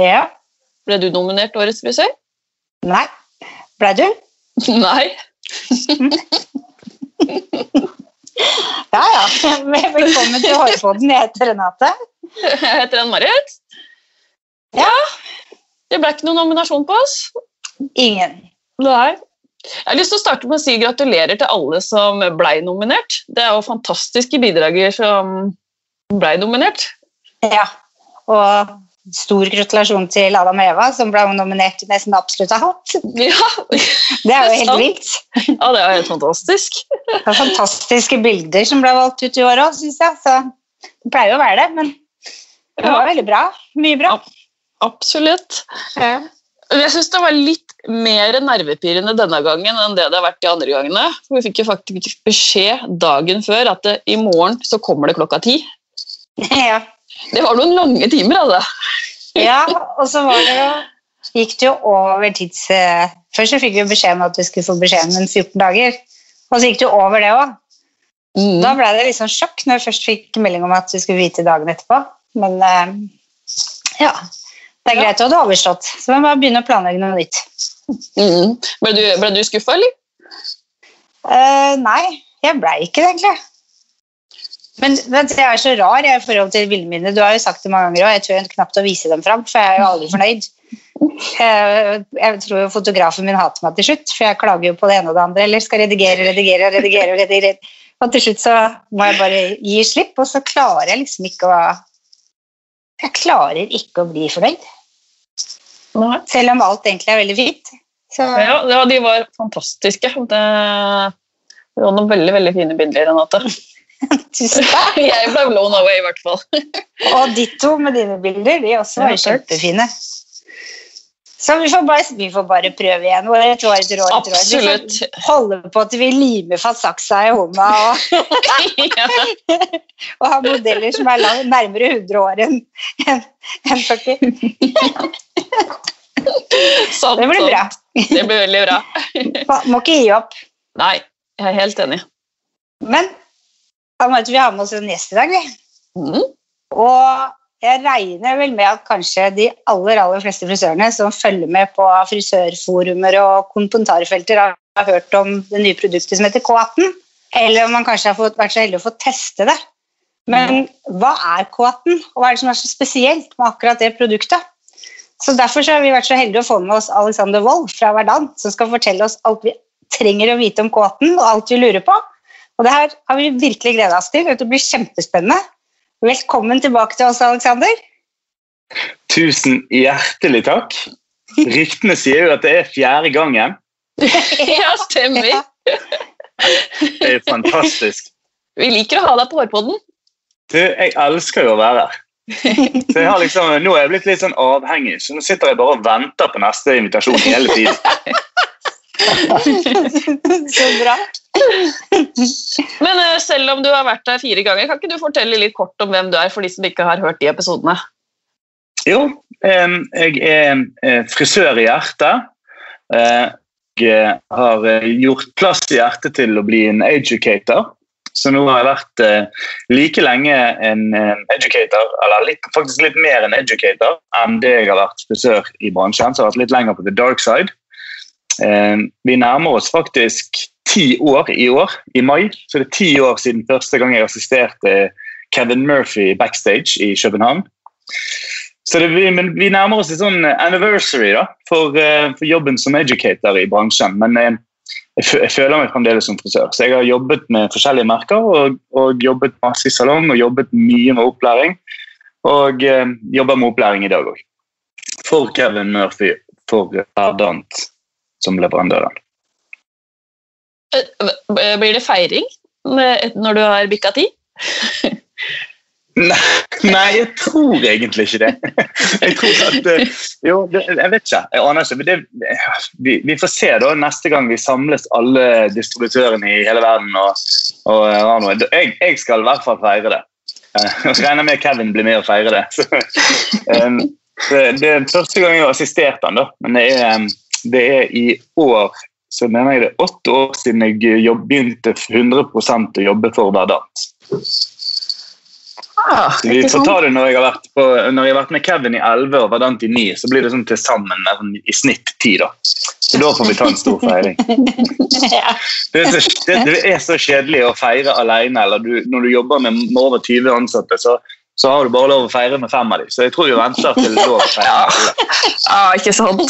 Ja. Ble du nominert Årets frisør? Nei. Ble du? Nei. Ja, ja. Velkommen til Hårpodden. Jeg heter Renate. Jeg heter Ann-Marit. Ja. Det ble ikke noen nominasjon på oss. Ingen. Nei. Jeg har lyst til å starte med å si gratulerer til alle som ble nominert. Det er jo fantastiske bidrager som ble nominert. Ja. Og stor gratulasjon til Adam og Eva, som ble nominert til nesten absolutt alt. Ja, Det er jo helt vilt. ja det er helt fantastisk. Det er fantastiske bilder som ble valgt ut i år òg, syns jeg. Så det pleier jo å være det, men det var veldig bra. Mye bra. Absolutt. Ja. Jeg syns det var litt mer nervepirrende denne gangen enn det det har vært de andre gangene. For Vi fikk jo faktisk beskjed dagen før at det, i morgen så kommer det klokka ti. Ja. Det var noen lange timer, altså. Ja, og så var det jo gikk det jo over tids... eh, Først så fikk vi beskjed om at vi skulle få beskjed om 14 dager. Og så gikk det jo over det òg. Mm. Da ble det sånn sjokk når vi først fikk melding om at vi skulle vite dagen etterpå. Men eh, ja, det er greit å ha det overstått. Så vi må bare begynne å planlegge noe nytt. Mm. Ble du, ble du skuffa, eller? Uh, nei, jeg blei ikke det, egentlig. Men jeg er så rar jeg, i forhold til bildene mine. Du har jo sagt det mange ganger òg, jeg tør knapt å vise dem fram, for jeg er jo aldri fornøyd. Eh, jeg tror jo fotografen min hater meg til slutt, for jeg klager jo på det ene og det andre. Eller skal redigere, redigere, redigere. redigere. Og til slutt så må jeg bare gi slipp, og så klarer jeg liksom ikke å Jeg klarer ikke å bli fornøyd. Selv om alt egentlig er veldig fint. Så Ja, ja, de var fantastiske. Det, det var noen veldig veldig fine bilder, Renate. tusen takk. Jeg ble blown away, i hvert fall. Og ditto med dine bilder. De også var Ja, kjempefine. Så vi får, bare, vi får bare prøve igjen. År etter år etter år. år. Vi Absolutt. får holde på til vi limer fast saksa i hånda og, og har modeller som er lang, nærmere 100 år enn enn 40. Sant, Det blir sant. bra. Det blir veldig bra. Må- Må ikke gi opp. Nei, jeg er helt enig. Men Anette, vi har med oss en gjest i dag. vi. Mm. Og jeg regner vel med at kanskje de aller aller fleste frisørene som følger med på frisørforumer og kommentarfelter, har hørt om det nye produktet som heter K18. Eller om man kanskje har fått, vært så heldig å få teste det. Men hva er K18, og hva er det som er så spesielt med akkurat det produktet? Så Derfor så har vi vært så heldige å få med oss Alexander Wold fra Verdant, som skal fortelle oss alt vi trenger å vite om K18, og alt vi lurer på. Og det her har vi virkelig gleda oss til. Det blir kjempespennende. Velkommen tilbake til oss, Alexander. Tusen hjertelig takk. Ryktene sier jo at det er fjerde gangen. Ja, stemmer. Det er fantastisk. Vi liker å ha deg på Hårpodden. Du, jeg elsker jo å være her. Så jeg har liksom, nå er jeg blitt litt sånn avhengig, så nå sitter jeg bare og venter på neste invitasjon hele tiden. så bra. Men eh, selv om du har vært der fire ganger, kan ikke du fortelle litt kort om hvem du er, for de som ikke har hørt de episodene? Jo, jeg er eh, frisør i hjertet. Jeg har eh, gjort plass i hjertet til å bli en educator. Så nå har jeg vært like lenge en educator, eller litt, faktisk litt mer en educator enn det jeg har vært frisør i bransjen. Så jeg har vært litt lenger på the dark side. Vi nærmer oss faktisk ti år i år, i mai. Så det er ti år siden første gang jeg assisterte Kevin Murphy backstage i København. Så det, vi, vi nærmer oss et sånn anniversary da, for, eh, for jobben som educator i bransjen. Men eh, jeg, jeg føler meg fremdeles som frisør. Så jeg har jobbet med forskjellige merker og, og jobbet masse i salong og jobbet mye med opplæring. Og eh, jobber med opplæring i dag òg. For Kevin Murphy, for Verdant som leverandør. Eh, Blir det feiring når du har bikka ti? Nei, jeg tror egentlig ikke det. Jeg tror at, eh, jo, jeg vet ikke. Jeg aner ikke. men Det, vi, vi får se da neste gang vi samles alle distributørene i hele verden. og, og har. Jeg, jeg skal i hvert fall feire det. Eh, Og så regner jeg med Kevin blir med og feirer det. Så, eh, det, er første gang jeg har assistert han da. Men det er, eh, det er i år så mener jeg det er åtte år siden jeg jobb, begynte 100 å jobbe for Verdant. Ah, Så vi får ta det når jeg har vært, på, jeg har vært med Kevin i 11 og Verdant i 9, så blir det sånn til sammen i snitt 10 da. Så da får vi ta en stor feiring. Det er så, det, det er så kjedelig å feire alene, eller du, når du jobber med, med over 20 ansatte, så, så har du bare lov å feire med fem av dem. Så jeg tror vi venter til lov å feire Ja. Ah, ikke sant?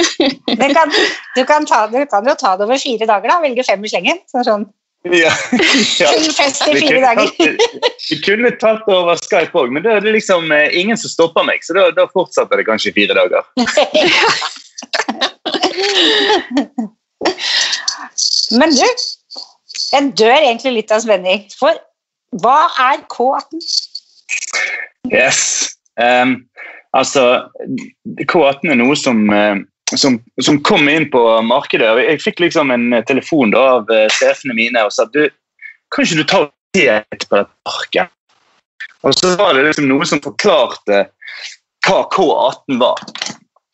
Det kan, du, kan ta, du kan jo ta det over fire dager, da. Velge fem i slengen. Så sånn Ja. Ja. fest i Vi fire kunne, dager. tatt, vi kunne tatt det over Skype òg, men da er det liksom eh, ingen som stopper meg. Så da, da fortsetter det kanskje i fire dager. Men du, en dør egentlig litt av spenning. For hva er K18? Yes. Um, altså, K18 er noe som, eh, som, som kom inn på markedet. og Jeg fikk liksom en telefon da, av eh, sjefene mine og sa du, kan ikke du ta litt på dette parket? Og så var det liksom noe som forklarte hva K18 var.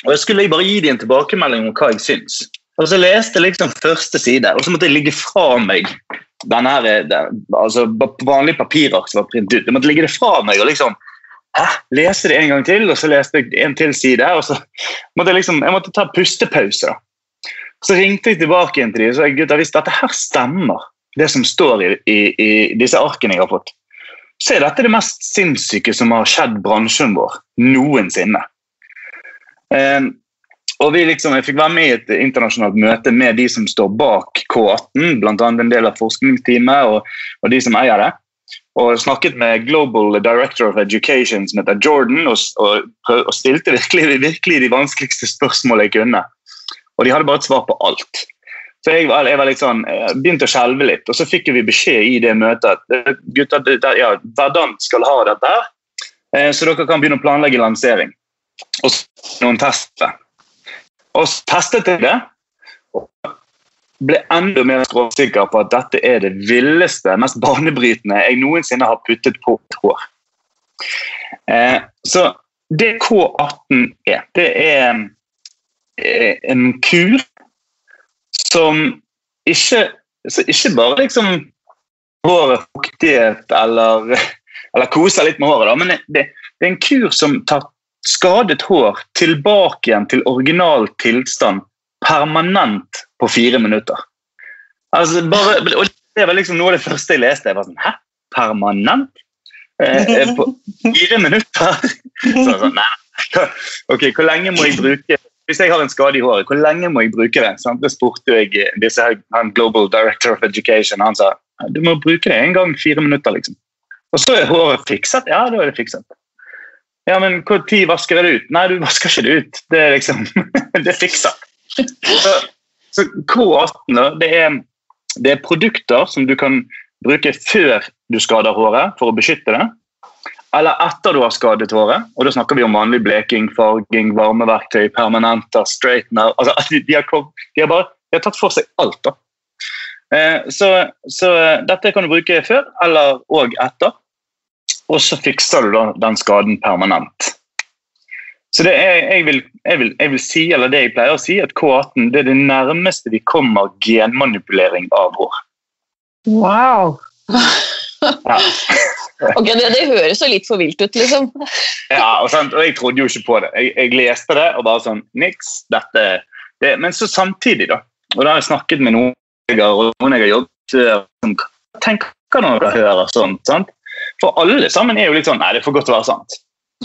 Og jeg skulle bare gi dem en tilbakemelding om hva jeg syns. Og så leste jeg liksom første side, og så måtte jeg ligge fra meg den her, eh, den, altså Vanlige vanlig papirark som var printet ut. Jeg måtte ligge det fra meg og liksom hæ, lese det en gang til, og så leste jeg en til side. og så måtte Jeg liksom, jeg måtte ta pustepause. da. Så ringte jeg tilbake igjen til dem og sa gutta, hvis dette her stemmer, det som står i, i, i disse arkene jeg har fått, så er dette det mest sinnssyke som har skjedd bransjen vår noensinne. Eh, og vi liksom, Jeg fikk være med i et internasjonalt møte med de som står bak K18, bl.a. en del av forskningsteamet og, og de som eier det. Og snakket med Global Director of Education som heter Jordan, og, og, og stilte virkelig, virkelig de vanskeligste spørsmålene jeg kunne. Og de hadde bare et svar på alt. Så jeg jeg var litt sånn, jeg begynte å skjelve litt, og så fikk vi beskjed i det møtet at eh, gutter, ja, Verdant skal ha dette eh, så dere kan begynne å planlegge lansering. Og noen tester. Og så testet jeg det, og ble enda mer skråsikker på at dette er det villeste, mest banebrytende jeg noensinne har puttet på et hår. Eh, så det K18 er, det er eh, en kur som ikke, ikke bare liksom håret fuktighet eller, eller koser litt med håret, da, men det, det er en kur som tar skadet hår tilbake igjen til original tilstand permanent på fire minutter. Altså, bare, og det var liksom noe av det første jeg leste. Jeg var sånn, Hæ? Permanent? Eh, på fire minutter? Så sånn, nei. Ok, hvor lenge må jeg bruke Hvis jeg har en skade i håret, hvor lenge må jeg bruke det? Sant? Det spurte jeg eh, disse han Global Director of Education. Han sa du må bruke det en gang fire minutter. liksom. Og så er håret fikset. Ja, da er det fikset. Ja, men tid vasker jeg det ut? Nei, du vasker ikke det ut. Det er liksom, det fikser. Så, så K18 da, det er, det er produkter som du kan bruke før du skader håret for å beskytte det, eller etter du har skadet håret. Og da snakker vi om vanlig bleking, farging, varmeverktøy, permanenter, straightener. Altså, de, de, har, de, har bare, de har tatt for seg alt. da. Eh, så, så dette kan du bruke før eller og etter og så fikser du da den skaden permanent. Så det er, jeg, vil, jeg, vil, jeg vil si, eller det jeg pleier å si, at K18 det er det nærmeste vi kommer genmanipulering av hår. Wow. Ja, Ok, det, det høres jo litt for vilt ut, liksom. ja og, sant? og jeg trodde jo ikke på det. Jeg, jeg leste det og bare sånn Niks, dette det. Men så samtidig, da, og da har jeg snakket med noen jeg har, noen jeg har jobbet med, som tenker når de hører sånt. sant? For alle sammen er jo litt sånn Nei, det er for godt å være sant.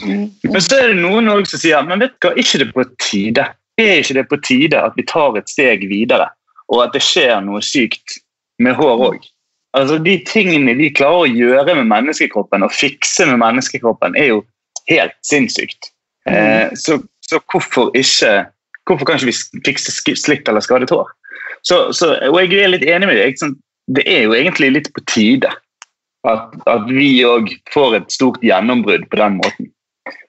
Men så er det noen som sier men vet du hva, ikke det på tide? Er ikke det på tide at vi tar et steg videre, og at det skjer noe sykt med hår òg? Altså, de tingene vi klarer å gjøre med menneskekroppen og fikse med menneskekroppen, er jo helt sinnssykt. Eh, så, så hvorfor ikke Hvorfor kan ikke vi fikse slitt eller skadet hår? Så, så, og jeg er litt enig med deg. Det er jo egentlig litt på tide at, at vi òg får et stort gjennombrudd på den måten.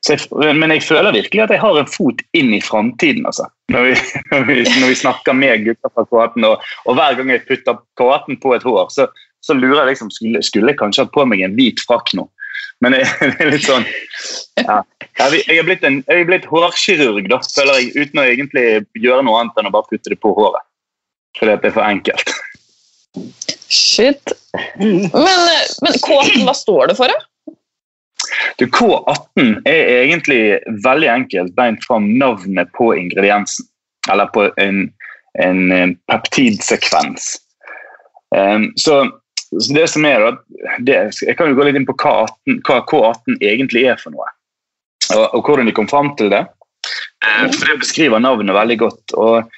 Jeg, men jeg føler virkelig at jeg har en fot inn i framtiden. Altså. Når, vi, når, vi, snakker med gutter fra K18, og, og hver gang jeg putter K18 på et hår, så, så lurer jeg liksom skulle, skulle jeg kanskje ha på meg en hvit frakk nå. Men det er litt sånn ja. Jeg er blitt, blitt hårkirurg, da, føler jeg, uten å egentlig gjøre noe annet enn å bare putte det på håret. Fordi at det er for enkelt. Shit. Men, eh, men K18, hva står det for? Du, K18 er egentlig veldig enkelt beint fram navnet på ingrediensen. Eller på en, en eh, peptidsekvens. Um, så, så, det som er da, Jeg kan jo gå litt inn på hva, 18, hva K18 egentlig er for noe. Og, og hvordan de kom fram til det. Uh, for Det beskriver navnet veldig godt. Og,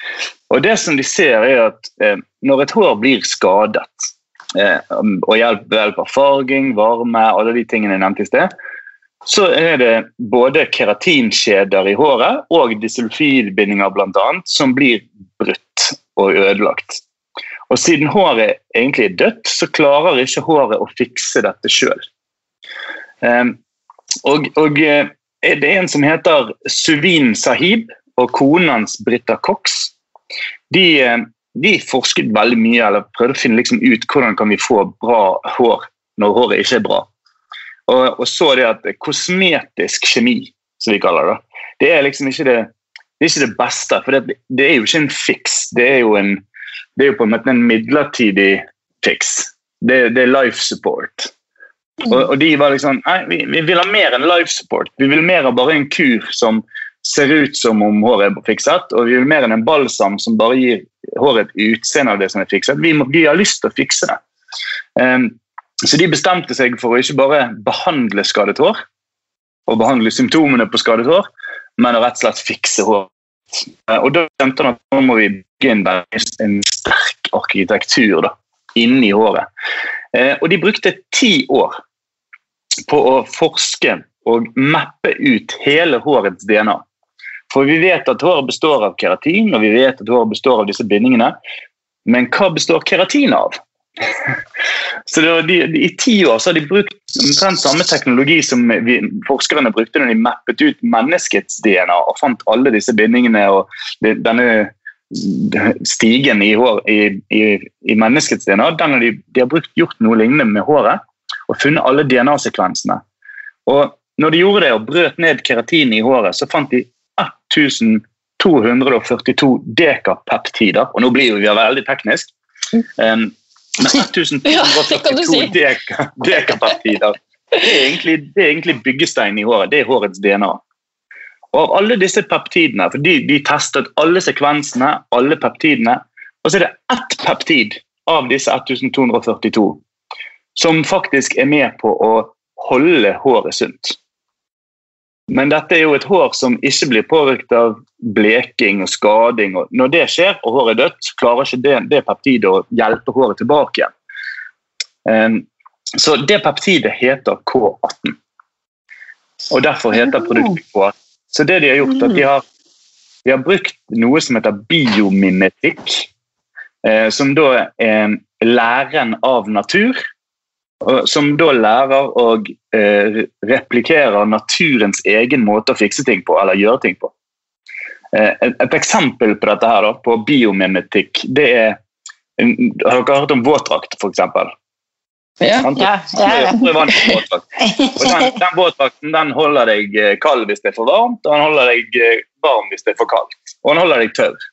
og det som de ser er at eh, Når et hår blir skadet, eh, og hjelp, ved hjelp av farging, varme, alle de tingene jeg nevnte i sted, så er det både keratinkjeder i håret og disulfidbindinger annet, som blir brutt og ødelagt. Og siden håret egentlig er dødt, så klarer ikke håret å fikse dette sjøl. Og, og, og det er en som heter Suvin Sahib og konen hans Britta Cox. De, de, forsket veldig mye, eller prøvde å finne liksom ut hvordan kan vi få bra hår når håret ikke er bra. Og, og så det at kosmetisk kjemi, som vi kaller det, det er liksom ikke det, det, er ikke det beste. For det, det, er jo ikke en fiks. Det er jo, en, er på en måte en midlertidig fiks. Det, det er life support. Og, og, de var liksom Nei, vi, vi, vil ha mer enn life support. Vi vil mer av bare en kur som ser ut som om håret er fikset, og vi vil mer enn en balsam som bare gir håret et utseende av det som er fikset. Vi, må, vi har lyst til å fikse det. Um, så de bestemte seg for å ikke bare behandle skadet hår og behandle symptomene på skadet hår, men å rett og slett fikse hår. Eh, og da skjønte han at nå må vi bygge en, en sterk arkitektur da, inni håret. Eh, og de brukte ti år på å forske og mappe ut hele hårets DNA. For vi vet at håret består av keratin, og vi vet at håret består av disse bindingene. Men hva består keratin av? Så de, de, I ti år har de brukt omtrent samme teknologi som vi, forskerne brukte når de mappet ut menneskets DNA og fant alle disse bindingene og de, denne stigen i, hår, i, i, i menneskets DNA. De, de, har brukt, gjort noe lignende med håret og funnet alle DNA-sekvensene. Og når de gjorde det og brøt ned keratin i håret, så fant de 1242 dekapeptider. Og nå blir vi veldig teknisk. Um, med 1242 deka, dekapeptider. Det er, egentlig, det er egentlig byggesteinen i håret. Det er hårets DNA. Og av alle disse peptidene, for de, de, testet alle sekvensene, alle peptidene, og så er det ett peptid av disse 1242 som faktisk er med på å holde håret sunt. Men dette er jo et hår som ikke blir påvirket av bleking og skading. Når det skjer og håret er dødt, klarer ikke det, det peptidet å hjelpe håret tilbake igjen. Um, så det peptidet heter K18. Og derfor heter produktet K18. Så det de har gjort, at de har, de har brukt noe som heter biomimetikk, eh, som da er læren av natur som da lærer og eh, replikere naturens egen måte å fikse ting på, eller gjøre ting på. Eh, et, et, eksempel på dette her da, på biomimetikk, det er Har dere hørt om våtdrakt, f.eks.? Ja. ja, ja, ja. Og den, den våtdrakten den holder deg eh, kald hvis det er for varmt, og den holder deg eh, varm hvis det er for kaldt. Og den holder deg tørr.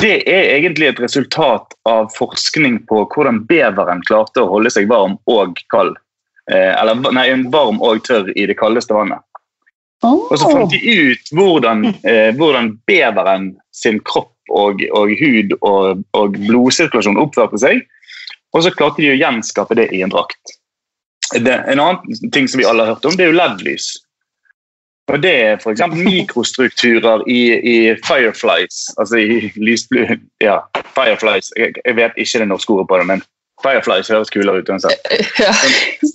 Det er egentlig et resultat av forskning på hvordan beveren klarte å holde seg varm og kald. Eh, eller nei, varm og tørr i det kaldeste vannet. Og så fant de ut hvordan, eh, hvordan beveren sin kropp og, og hud og, og, blodsirkulasjon oppførte seg. Og så klarte de å gjenskape det i en drakt. Det, en annen ting som vi alle har hørt om, det er jo LED-lys. Og Det er f.eks. mikrostrukturer i, i, fireflies. Altså i lysblu... Ja, fireflies. Jeg, jeg, vet ikke det norske ordet på det, men fireflies høres kulere ut uansett. Ja.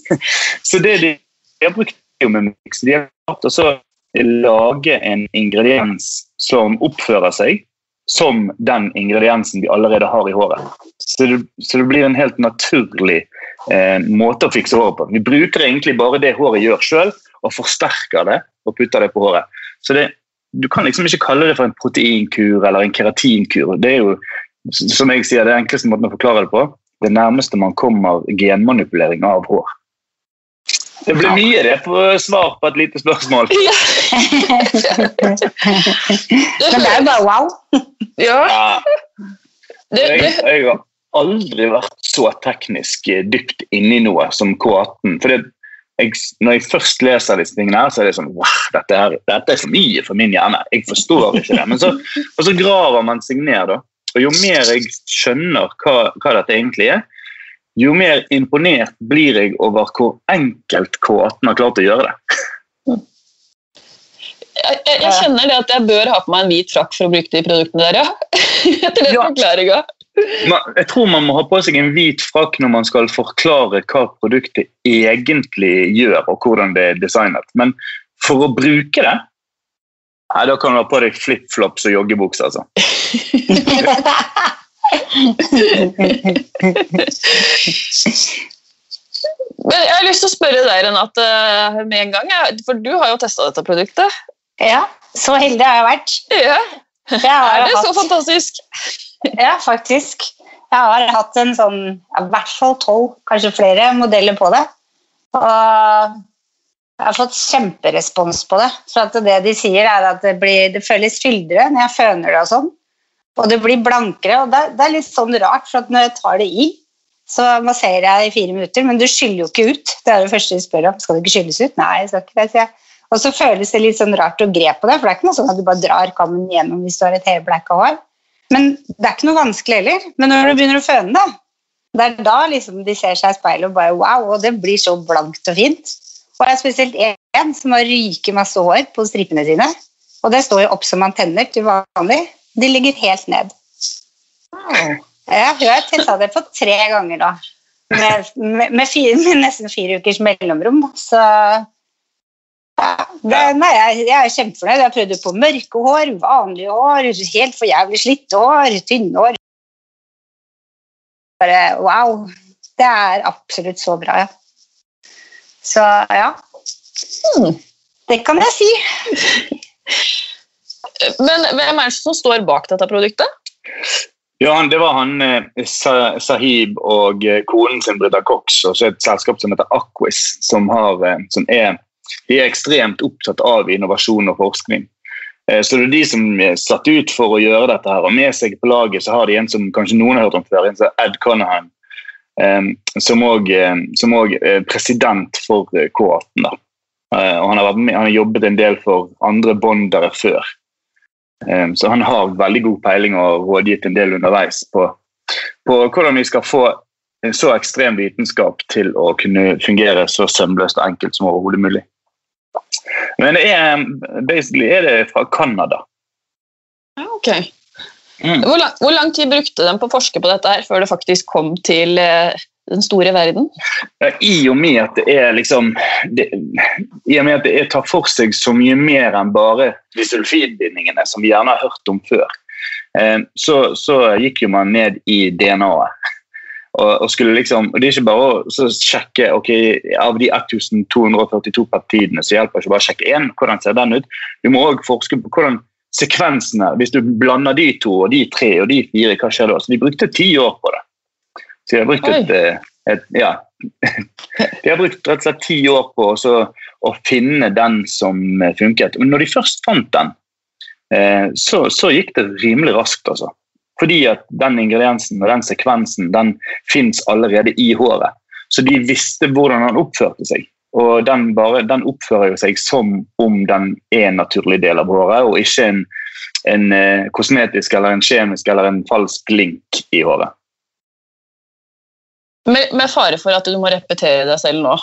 Så det de, de har brukt biomimix, de har klart å lage en ingrediens som oppfører seg som den ingrediensen vi allerede har i håret. Så det, så det blir en helt naturlig eh, måte å fikse håret på. Vi bruker egentlig bare det håret gjør sjøl, og forsterker det og putter det på håret. Så det, Du kan liksom ikke kalle det for en proteinkur eller en keratinkur. Det er jo, som jeg sier, det enkleste måten å forklare det på. Det nærmeste man kommer genmanipulering av hår. Det blir mye det for svar på et lite spørsmål. Men det er jo bare wow. Ja. Jeg, jeg, har aldri vært så teknisk dypt inni noe som K18. For det, jeg, når jeg først leser disse tingene, her, så er det sånn wow, dette, er, dette er for mye for min hjerne. Jeg forstår ikke det. Men så, og så graver man seg ned. da. Og Jo mer jeg skjønner hva, hva dette egentlig er, jo mer imponert blir jeg over hvor enkelt K18 har klart å gjøre det. Jeg, jeg, jeg kjenner det at jeg bør ha på meg en hvit frakk for å bruke de produktene der, ja. Etter den Ja. forklaringa. Jeg tror man må ha på seg en hvit frakk når man skal forklare hva produktet egentlig gjør, og hvordan det er designet. Men for å bruke det Nei, Da kan du ha på deg flipflops og joggebukse. altså. Men jeg har lyst til å spørre deg, Renate, med en gang. For du har jo testa dette produktet. Ja, så heldig har jeg vært. Ja. Jeg Er det så fantastisk? Ja, faktisk. Jeg har hatt en sånn, i hvert fall tolv, kanskje flere modeller på det. Og jeg har fått kjemperespons på det. For at det de sier er at det, blir, det føles fyldigere når jeg føner det og sånn. Og det blir blankere. Og det, det er litt sånn rart, for at når jeg tar det i, så masserer jeg i fire minutter, men du skyller jo ikke ut. Det er det første de spør om. Skal det ikke skylles ut? Nei, jeg skal ikke det, sier jeg. Og så føles det litt sånn rart å gre på det, for det er ikke noe sånn at du bare drar kammen gjennom hvis du har et helblekka hår. Men det er ikke noe vanskelig heller. Men når du begynner å føne det, det er da liksom de ser seg i speilet og bare wow, og det blir så blankt og fint. Og jeg er spesielt en som har ryke masse hår på stripene sine. Og det står jo opp som antenner til vanlig. De ligger helt ned. Wow. Jeg har testa det på tre ganger da. Med, med, med, fire, med nesten fire ukers mellomrom. Så ja, det, nei, jeg, jeg er kjempefornøyd. Jeg har prøvd på mørke hår, vanlige hår, helt for jævlig slitte hår, tynne hår. Bare wow. Det er absolutt så bra, ja. Så ja. Hmm. Det kan jeg si. Men hvem er det som står bak dette produktet? Ja, Det var han eh, Sahib og eh, konen sin Brita Cox og så et selskap som heter Aquis, som, har, eh, som er, de er ekstremt opptatt av innovasjon og forskning. Eh, Så det er de som er satt ut for å gjøre dette. her, og Med seg på laget så har de en som kanskje noen har hørt om før, en som Ed Conahan. eh, Som òg er president for eh, K18. da. Eh, Og han har, med, han har jobbet en del for andre bondere før. Eh, Så han har veldig god peiling og rådgitt en del underveis på, på hvordan vi skal få så ekstrem vitenskap til å kunne fungere så sømløst og enkelt som overhodet mulig. Men det er, basically er det fra Canada. Ja, ok. Mm. Hvor lang, hvor lang tid brukte de på å forske på dette her før det faktisk kom til eh, den store verden? I og med at det er liksom det, I og med at det tar for seg så mye mer enn bare disulfidbindingene, som vi gjerne har hørt om før, eh, så, så gikk jo man ned i DNA-et. Og, og skulle liksom, og Det er ikke bare å sjekke ok, av de 1242 partidene så hjelper det ikke bare å sjekke én. Hvordan ser den ut? Du må òg forske på hvordan sekvensene Hvis du blander de to og de tre og de fire, hva skjer da? Så de brukte ti år på det. Så de har brukt et, et, et ja, de har brukt rett og slett ti år på å å finne den som eh, funket. Men når de først fant den, eh, så, så gikk det rimelig raskt. altså. Fordi at den ingrediensen og den sekvensen den fins allerede i håret. Så de visste hvordan han oppførte seg. Og den, bare, den oppfører jo seg som om den er en naturlig del av håret, og ikke en, en eh, kosmetisk eller en kjemisk eller en falsk link i håret. Med, med fare for at du må repetere deg selv nå.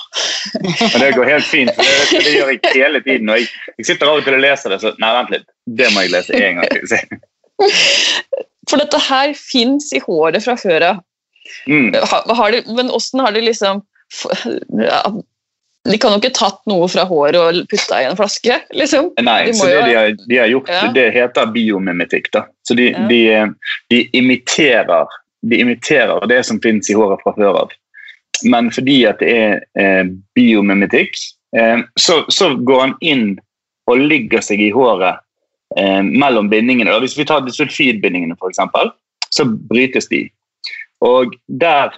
Det går helt fint. for Det, det gjør jeg hele tiden. Og jeg, jeg sitter av og til og leser det, så nei, vent litt. Det må jeg lese en gang til. For dette her fins i håret fra før av. Mm. Men åssen har de liksom ja, De kan jo ikke tatt noe fra håret og putta i en flaske, liksom. Nei, De så det jo- de har, de har gjort, Ja. det heter biomimetikk. da. Så de, Ja. de, de, imiterer, de imiterer det som finnes i håret fra før av. Men fordi at det er eh, biomimetikk, eh, så, så går han inn og ligger seg i håret eh, mellom bindingene. Hvis vi tar disulfidbindingene, f.eks., så brytes de. Og der,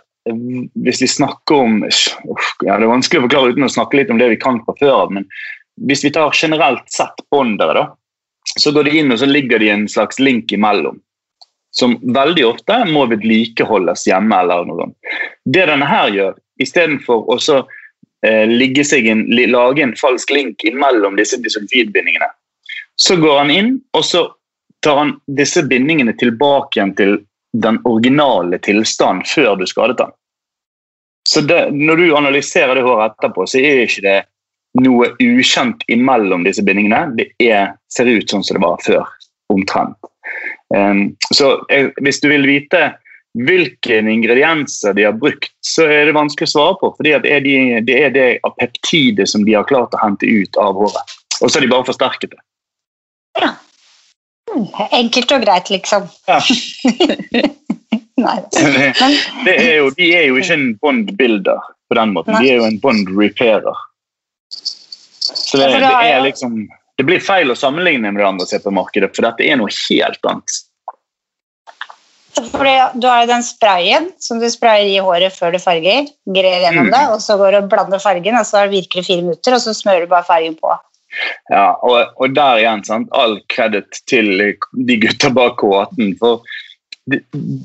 hvis vi snakker om uff, ja, Det er vanskelig å forklare uten å snakke litt om det vi kan fra før av. men hvis vi tar generelt sett bondere, da, så går de inn og så ligger de en slags link imellom. Som veldig ofte må vedlikeholdes hjemme. eller noe sånt. Det denne her gjør, istedenfor å eh, ligge seg en, lage en falsk link imellom disse disulfidbindingene. Så går han inn, og så tar han disse bindingene tilbake igjen til den originale tilstanden før du skadet den. Så det, når du analyserer det håret etterpå, så er ikke det noe ukjent imellom disse bindingene. Det er, ser ut sånn som det var før, omtrent. Um, så jeg, hvis du vil vite hvilke ingredienser de har brukt, så er det vanskelig å svare på. fordi det de, det er det peptidet som de har klart å hente ut av håret. Og så har de bare forsterket det. Enkelt og greit, liksom. Ja. Nei. Det er jo, de er jo ikke en bond builder på den måten. De er jo en bond repairer. Så det, det er liksom det blir feil å sammenligne med det andre CP-markedet, for dette er noe helt annet. Fordi du har jo den sprayen som du sprayer i håret før du farger. Grer gjennom Mm. det, og så går du og blander fargen, og så virker det fire minutter, og så smører du bare fargen på. Ja, og, og der igjen, sant? all kreditt til de gutta bak K18. For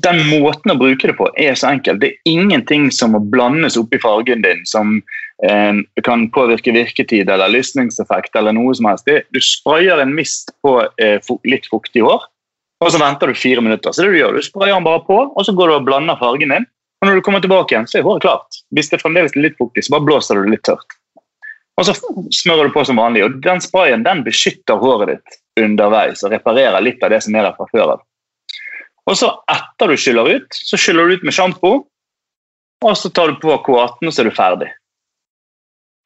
den måten å bruke det på er så enkel. Det er ingenting som må blandes opp i fargen din som eh, kan påvirke virketid eller lysningseffekt eller noe som helst. Det, du sprayer en mist på eh, litt fuktig hår, og så venter du fire minutter. Så det du gjør, du sprayer den bare på, og så går du og blander fargen din. Og når du kommer tilbake igjen, så er håret klart. Hvis det er fremdeles litt fuktig, så bare blåser du det litt tørt. Og så smører du på som vanlig. Og den sprayen den beskytter håret ditt underveis og reparerer litt av det som er der fra før av. Og så etter du skyller ut, så skyller du ut med sjampo, og så tar du på K18, og så er du ferdig.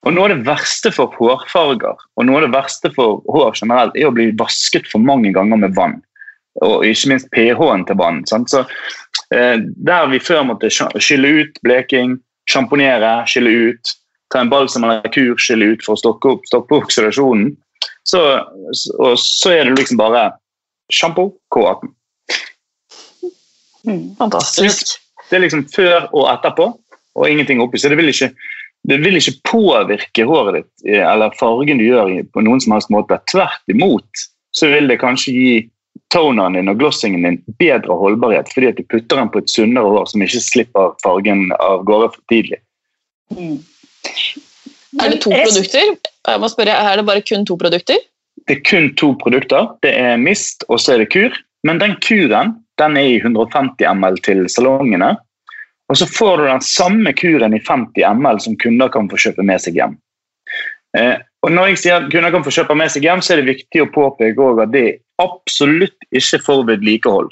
Og Noe av det verste for hårfarger og noe av det verste for hår generelt er å bli vasket for mange ganger med vann. Og ikke minst pH-en til vann. Sant? Så, eh, der vi før måtte skylle ut bleking, sjamponere, skylle ut, ta en balsam eller kur, skylle ut for å stoppe opp, stoppe oksidasjonen, så, og så er det liksom bare sjampo, K18. Mm. Fantastisk. Det er liksom før og etterpå, og ingenting oppi. Så det vil ikke, det vil ikke påvirke håret ditt eh, eller fargen du gjør på noen som helst måte. Tvert imot så vil det kanskje gi toneren din og glossingen din bedre holdbarhet, fordi at du putter den på et sunnere hår som ikke slipper fargen av gårde for tidlig. Mm. Er det to produkter? Jeg må spørre, Er det bare kun to produkter? Det er kun to produkter. Det er mist, og så er det kur. Men den kuren den er i 150 ml til salongene. Og så får du den samme kuren i 50 ml som kunder kan få kjøpe med seg hjem. Eh, og når jeg sier at kunder kan få kjøpe med seg hjem, så er det viktig å påpeke at det er absolutt ikke for vedlikehold.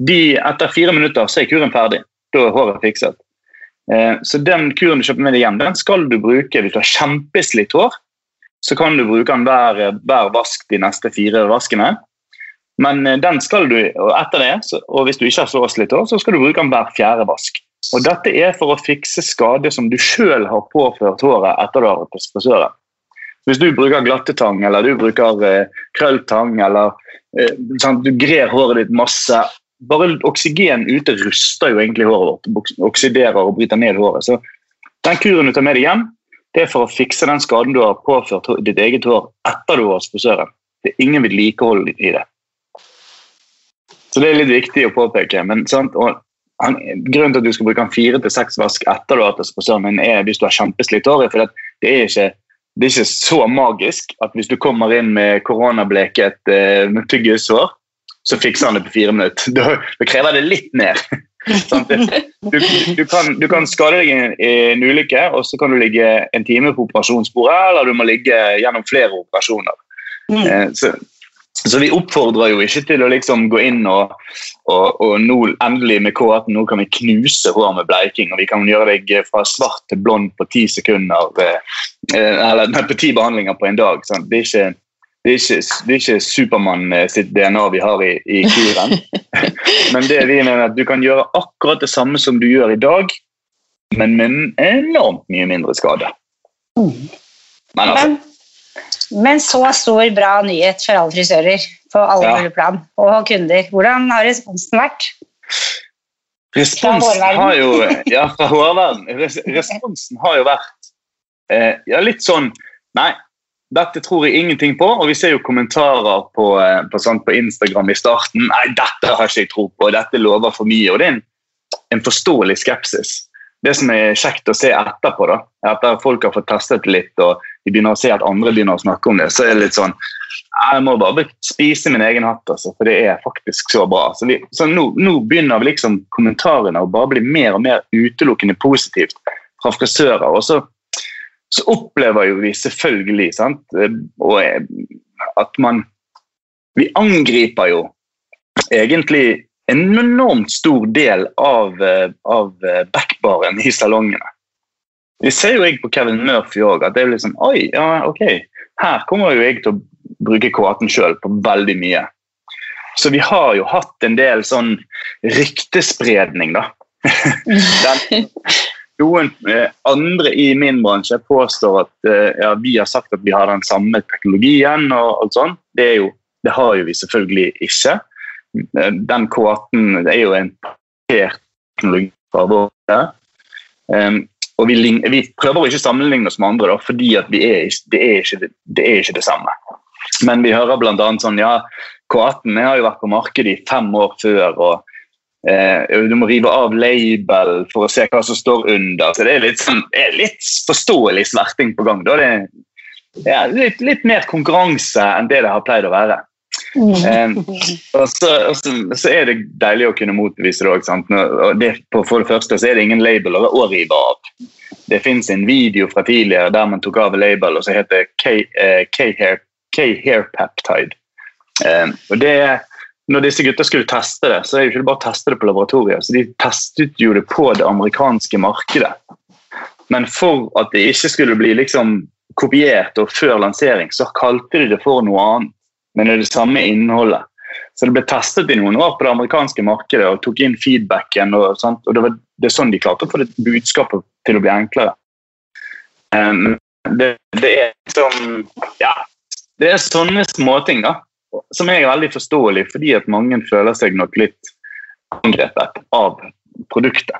De, etter fire minutter så er kuren ferdig. Da er håret fikset. Eh, så den kuren du kjøper med deg hjem, den skal du bruke hvis du har kjempeslitt hår så kan du bruke den hver, hver vask de neste fire vaskene. Men eh, den skal du, og etter det, og hvis du ikke har så slitt hår, så skal du bruke den hver fjerde vask. Og Dette er for å fikse skade som du sjøl har påført håret etter du har vært hos frisøren. Hvis du bruker glattetang eller du bruker eh, krølltang eller sånn, du grer håret ditt masse Bare oksygen ute ruster jo egentlig håret vårt. Oksiderer og bryter ned håret. Så den kuren du tar med deg hjem, det er for å fikse den skaden du har påført ditt eget hår etter du var hos frisøren. Det er ingen vedlikehold i det. Så det er litt viktig å påpeke. men sant, og han, Grunnen til at du skal bruke en fire til seks vask etter du har hatt frisøren, er hvis du har kjempeslitt hår. For det er ikke det er ikke så magisk at hvis du kommer inn med koronableket eh, med tyggishår, så fikser han det på fire minutter. Da, da krever det litt mer. Du, du, kan, du kan skade deg i en, i en ulykke, og så kan du ligge en time på operasjonsbordet, eller du må ligge gjennom flere operasjoner. Mm. Eh, Så, så vi oppfordrer jo ikke til å liksom gå inn og, og, og nå endelig med K18 nå kan vi knuse hår med bleiking, og vi kan gjøre deg fra svart til blond på ti sekunder, eh, eh, eller på ti behandlinger på en dag. Sant? Det er ikke det er ikke, det er ikke Supermann eh, sitt DNA vi har i, i kuren. Men det vi mener er at du kan gjøre akkurat det samme som du gjør i dag, men med enormt mye mindre skade. Men altså, Men, men så stor bra nyhet for alle frisører på alle Ja. mulige plan og kunder. Hvordan har responsen vært? responsen har jo Ja, fra hårverden. Responsen har jo vært eh, ja, litt sånn Nei, dette tror jeg ingenting på. Og vi ser jo kommentarer på, eh, på, sånn, på Instagram i starten. Nei, dette har ikke jeg tro på, dette lover for mye. Og det er en, en forståelig skepsis. det som er kjekt å se etterpå, da, etter at folk har fått testet litt og de begynner å se at andre begynner å snakke om det, så er det litt sånn Jeg må bare spise min egen hatt, altså, for det er faktisk så bra. Så, vi, så nå, nå, begynner liksom kommentarene å bare bli mer og mer utelukkende positivt fra frisører. og så, så opplever jo vi selvfølgelig sant, og at man Vi angriper jo egentlig en enormt stor del av, av backbaren i salongene. Vi ser jo jeg på Kevin Murphy òg, at det er liksom Oi, ja, ok. Her kommer jo jeg til å bruke K18 sjøl på veldig mye. Så vi har jo hatt en del sånn ryktespredning, da. Den, noen eh, andre i min bransje påstår at eh, ja, vi har sagt at vi har den samme teknologien. og alt sånt. Det, jo, det har jo vi selvfølgelig ikke. Den K18 er jo en teknologi fra vår um, og vi, vi, prøver å ikke sammenligne oss med andre, da, fordi er, det, er ikke, det, er ikke det samme. Men vi hører bl.a. sånn ja, K18 har jo vært på markedet i fem år før. og eh, Du må rive av label for å se hva som står under. så Det er litt, sånn, er litt forståelig sverting på gang. Da. Det er litt, litt, mer konkurranse enn det det har pleid å være. Eh, og, så, og så, så, er det deilig å kunne motbevise det òg. For det første så er det ingen label å rive av. Det fins en video fra tidligere der man tok av label, og så heter det eh, K-hair Peptide. Um, og det når disse gutta skulle teste det, så er det ikke bare å teste det på laboratoriet. så De testet jo det på det amerikanske markedet. Men for at det ikke skulle bli liksom kopiert og før lansering, så kalte de det for noe annet men det er det samme innholdet. Så det ble testet i noen år på det amerikanske markedet og tok inn feedbacken. og, sånt, og det, var, det er sånn de klarte å få det budskapet til å bli enklere. Um, det, det, er sånn, ja, det er sånne småting da, som er veldig forståelig, fordi at mange føler seg nok litt angrepet av produktet.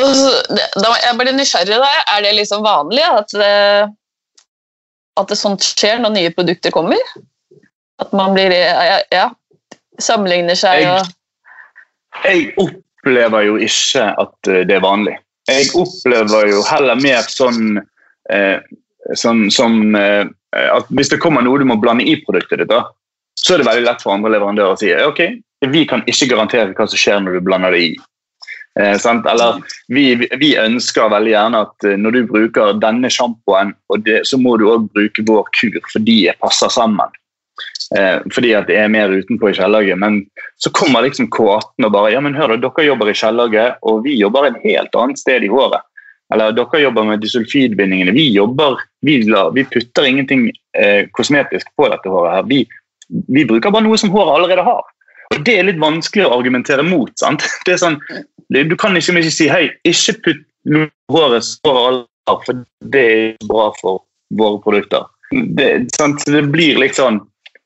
Jeg blir nysgjerrig. da, Er det liksom vanlig at at det sånt skjer når nye produkter kommer? At man blir ja, ja sammenligner seg og jeg, opplever jo ikke at eh, det er vanlig. Jeg opplever jo heller mer sånn, eh, sånn som eh, at hvis det kommer noe du må blande i produktet ditt, da, så er det veldig lett for andre leverandører å si ok, vi kan ikke garantere hva som skjer når du blander det i. Eh, Eller vi, vi, ønsker veldig gjerne at eh, når du bruker denne sjampoen, så må du òg bruke vår kur for de passer sammen. Eh, fordi at det er mer utenpå i kjellerlaget. Men så kommer liksom K18 og bare ja, men hør da, dere jobber i kjellerlaget, og vi jobber et helt annet sted i håret. Eller dere jobber med disulfidbindingene. Vi jobber, vi, vi putter ingenting eh, kosmetisk på dette håret. her. Vi, vi bruker bare noe som håret allerede har. Og Det er litt vanskelig å argumentere mot. sant? Det er sånn, du kan ikke, ikke si hei, ikke putt håret så har, for det er bra for våre produkter. Det, det, blir litt sånn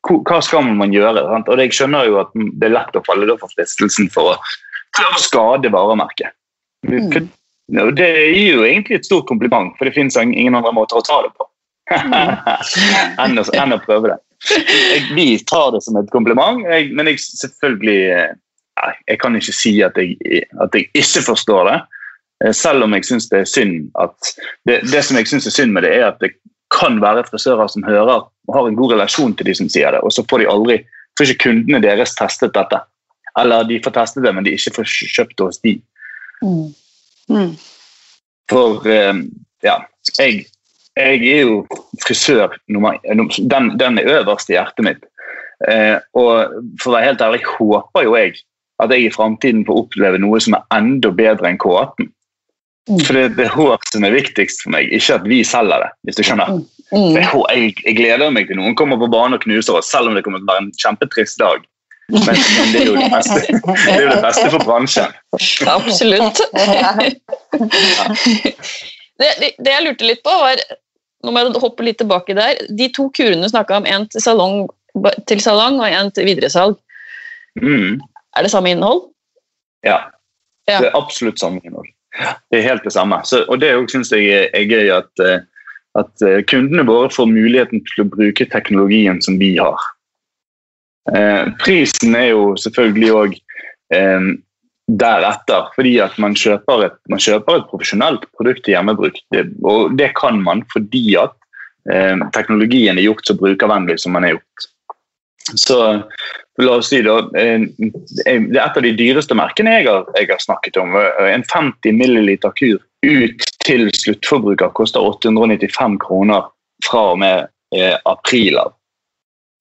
Hva skal man gjøre? Sant? Og Jeg skjønner jo at det er lett å falle for fristelsen for å skade varemerket. Mm. Det er jo egentlig et stort kompliment, for det finnes ingen andre måter å ta det på enn, å, enn å prøve det. Jeg, vi tar det som et kompliment, jeg, men jeg selvfølgelig nei, jeg kan ikke si at jeg, at jeg ikke forstår det. Eh, selv om jeg syns det er synd at det, det som jeg synes er synd med det, er at det kan være frisører som hører og har en god relasjon til de som sier det, og så får de aldri får ikke kundene deres testet dette. Eller de får testet det, men de ikke får kjøpt det hos de. Mm. Mm. For um, ja, jeg, jeg, er jo frisør nummer den, den er øverst i hjertet mitt. Eh, og for å være helt ærlig håper jo jeg at jeg i framtiden får oppleve noe som er enda bedre enn K18. Mm. For det, det er hår som er viktigst for meg, ikke at vi selger det. hvis du skjønner. Mm. mm. Jeg, jeg, gleder meg til noen kommer på banen og knuser oss, selv om det kommer til å være en kjempetrist dag. Men, men det, er jo det, beste, det er jo det beste for bransjen. Absolutt. det, det, jeg lurte litt på, var nå må jeg hoppe litt tilbake der, De to kurene snakka om en til salong, til salong og en til videresalg. Mm. Er det samme innhold? Ja. ja. Det er absolutt samme innhold. Det er helt det samme. Så, og Det syns jeg er gøy at, eh, at, eh, kundene våre får muligheten til å bruke teknologien som vi har. Eh, prisen er jo selvfølgelig òg eh, deretter. Fordi at man kjøper et, man kjøper et profesjonelt produkt til hjemmebruk. Det, og det kan man fordi at eh, teknologien er gjort så brukervennlig som man er gjort. Så la oss si da, eh, Det er et av de dyreste merkene jeg har, jeg har snakket om. En 50 ml kur ut til sluttforbruker koster 895 kroner fra og med eh, april av.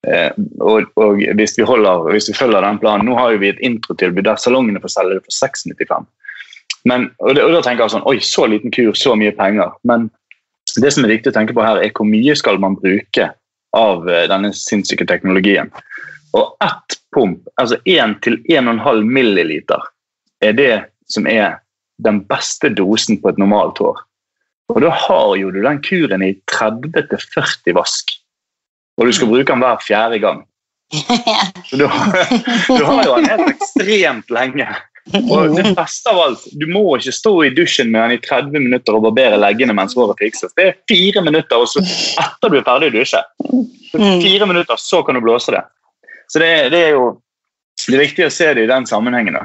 Eh, og, og hvis, vi holder, hvis, vi følger den planen Nå har vi et introtilbud der salongene får selge det for 695. Men, og, og, da tenker jeg sånn Oi, så liten kur, så mye penger. Men det som er viktig å tenke på her, er hvor mye skal man bruke av uh, denne sinnssyke teknologien. Og ett pump, altså 1-1,5 milliliter, er det som er den beste dosen på et normalt hår. Og da har jo du den kuren i 30-40 vask og du skal bruke den hver fjerde gang. Så du, du har jo den helt ekstremt lenge. Og det beste av alt, Du må ikke stå i dusjen med den i 30 minutter og barbere leggene mens håret fikses. Det er fire minutter, og så etter du er ferdig å dusje. Fire minutter, så kan du blåse det. Så det, det er jo det er viktig å se det i den sammenhengen.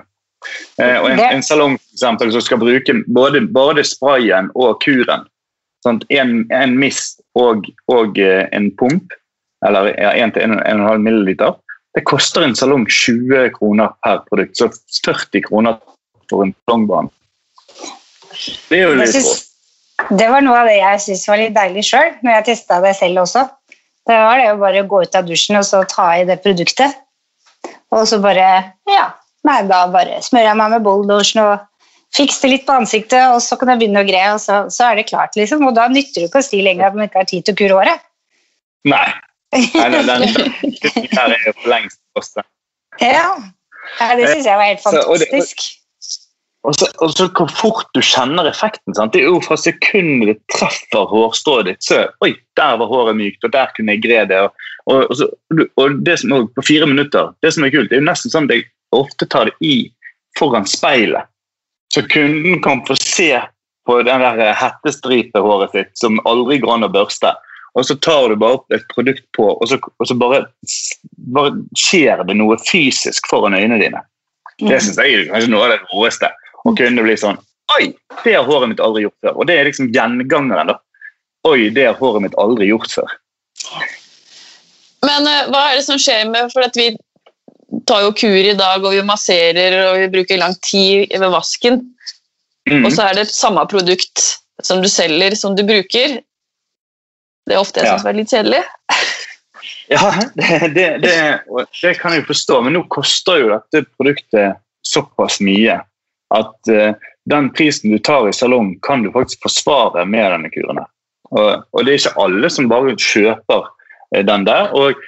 Eh, og En, en salong for eksempel, som skal bruke både, både sprayen og kuren, sånn, en, en mist og, og eh, en pump, eller ja, 1-1,5 milliliter. Det koster en salong 20 kroner per produkt, så 40 kroner for en salongbane. Det er jo litt rått. Det var noe av det jeg syntes var litt deilig sjøl, når jeg testa det selv også. Det var det å bare gå ut av dusjen og så ta i det produktet. Og så bare Ja, nei, da bare smører jeg meg med bolldosjen og fikser litt på ansiktet, og så kan jeg begynne å gre, og så, så, er det klart, liksom. Og da nytter det ikke å si lenger at man ikke har tid til å kure håret. Nei, Nei, den, den, den her er jo for lengst borte. Ja. ja, det syns jeg var helt fantastisk. Og så, og så hvor fort du kjenner effekten. Sant? Det er jo Fra sekundet det treffer hårstrået ditt, så Oi, der var håret mykt, og der kunne jeg gre det. Og, og, så, og det som, på fire minutter Det som er kult, det er jo nesten sånn at jeg ofte tar det i foran speilet. Så kunden kan få se på den der hettestripehåret sitt som aldri går an å børste og så tar du bare opp et produkt på, og så, og så bare, bare, skjer det noe fysisk foran øynene dine. Det mm. syns jeg er kanskje noe av det råeste. Å kunne bli sånn Oi, det har håret mitt aldri gjort før. Og det er liksom gjengangeren. da. Oi, det har håret mitt aldri gjort før. Men uh, hva er det som skjer med For vi tar jo kur i dag, og vi masserer og vi bruker lang tid ved vasken. Mm. Og så er det samme produkt som du selger, som du bruker. Det er ofte jeg syns ja. er litt kjedelig. Ja, det, det, det, det, kan jeg forstå, men nå koster jo dette produktet såpass mye at uh, den prisen du tar i salong, kan du faktisk forsvare med denne kuren. Og, og, det er ikke alle som bare kjøper uh, den der. Og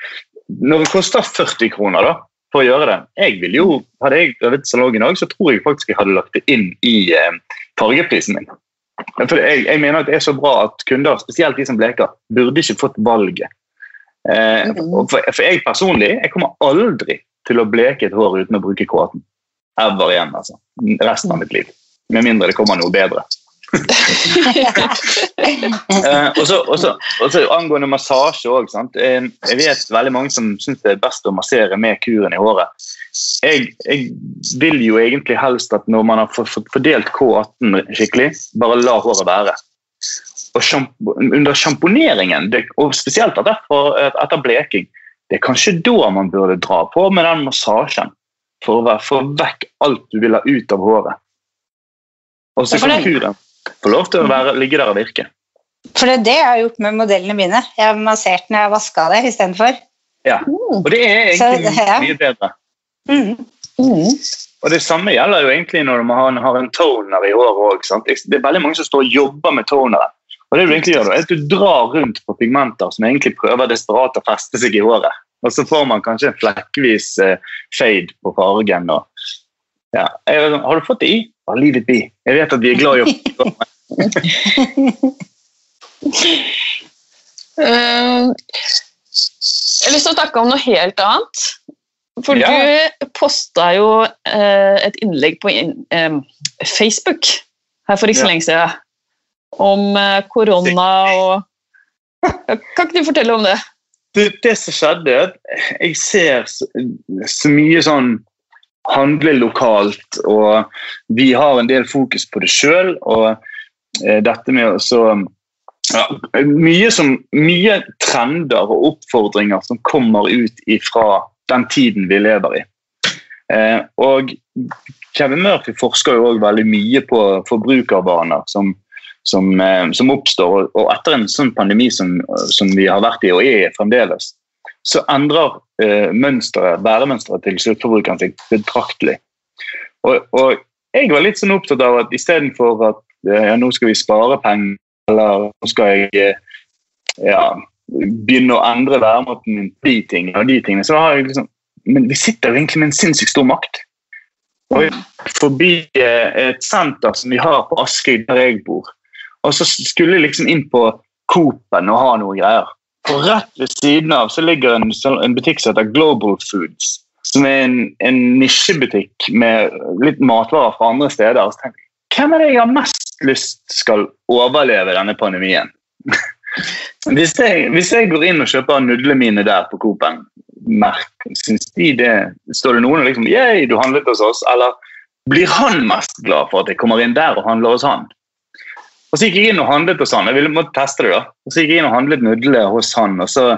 når det koster 40 kroner da, for å gjøre det jeg vil jo, Hadde jeg øvet salong i dag, så tror jeg faktisk jeg hadde lagt det inn i uh, fargeprisen min. Jeg, jeg, mener at det er så bra at kunder, spesielt de som bleker, burde ikke fått valget. Eh, mm. for, for, jeg personlig jeg kommer aldri til å bleke et hår uten å bruke kåten. Ever igjen, altså. Resten av mitt liv. Med mindre det kommer noe bedre. Eh, og, så, Angående massasje òg. Eh, jeg vet veldig mange som syns det er best å massere med kuren i håret jeg, jeg, vil jo egentlig helst at når man har fordelt K18 skikkelig, bare la håret være. Og sjamp under sjamponeringen, og spesielt etter, etter bleking, det er kanskje da man burde dra på med den massasjen. For å få vekk alt du vil ha ut av håret. Og så kan huden få lov til å være, ligge der og virke. For det er det jeg har gjort med modellene mine. Jeg har massert når jeg har vaska det istedenfor. Ja, og det er egentlig så, ja. mye bedre. Mm. Mm. Og Det samme gjelder jo egentlig når man har en toner i håret òg. Det er veldig mange som står og jobber med toneren. Og det Du egentlig gjør, er at du drar rundt på pigmenter som egentlig prøver desperat å feste seg i håret. Og så får man kanskje en flekkvis uh, fade på fargen. Og, ja. Har du fått det i? Ja, livet it. Jeg vet at vi er glad i å uh, Jeg har lyst til å snakke om noe helt annet. For ja. du posta jo eh, et innlegg på eh, Facebook her for ikke så lenge siden om eh, korona og Kan ikke du fortelle om det? Det, det som skjedde, at jeg ser så, så, mye sånn handle lokalt. Og vi har en del fokus på det sjøl. Og eh, dette med å ja, mye, som, mye trender og oppfordringer som kommer ut ifra den tiden vi lever i. Eh, og Kevin Murphy forsker jo også veldig mye på forbrukervaner som, som, eh, som oppstår. Og etter en sånn pandemi som, som, vi har vært i og er fremdeles, så endrer eh, mønsteret, væremønsteret til sluttforbrukeren seg betraktelig. Og, og, jeg var litt sånn opptatt av at istedenfor at eh, ja, nå skal vi spare penger, eller nå skal jeg eh, ja, begynne å endre væremåten min på de tingene og de tingene, så har jeg liksom Men vi sitter jo egentlig med en sinnssykt stor makt. Og forbi eh, et senter som vi har på Askøy, der jeg bor. Og så skulle jeg liksom inn på Coop-en og ha noe greier. Og rett ved siden av så ligger en, en butikk som heter Global Foods. Som er en, en nisjebutikk med litt matvarer fra andre steder. Så tenker jeg, Hvem er det jeg har mest lyst skal overleve denne pandemien? hvis, jeg, hvis jeg går inn og kjøper nudlene mine der på Coop-en, syns de det Står det noen og liksom Yeah, du handlet hos oss. Eller blir han mest glad for at jeg kommer inn der og handler hos han? Og så gikk jeg inn og handlet hos han. Jeg ville måtte teste det da. Og så gikk jeg inn og handlet nudler hos han. og så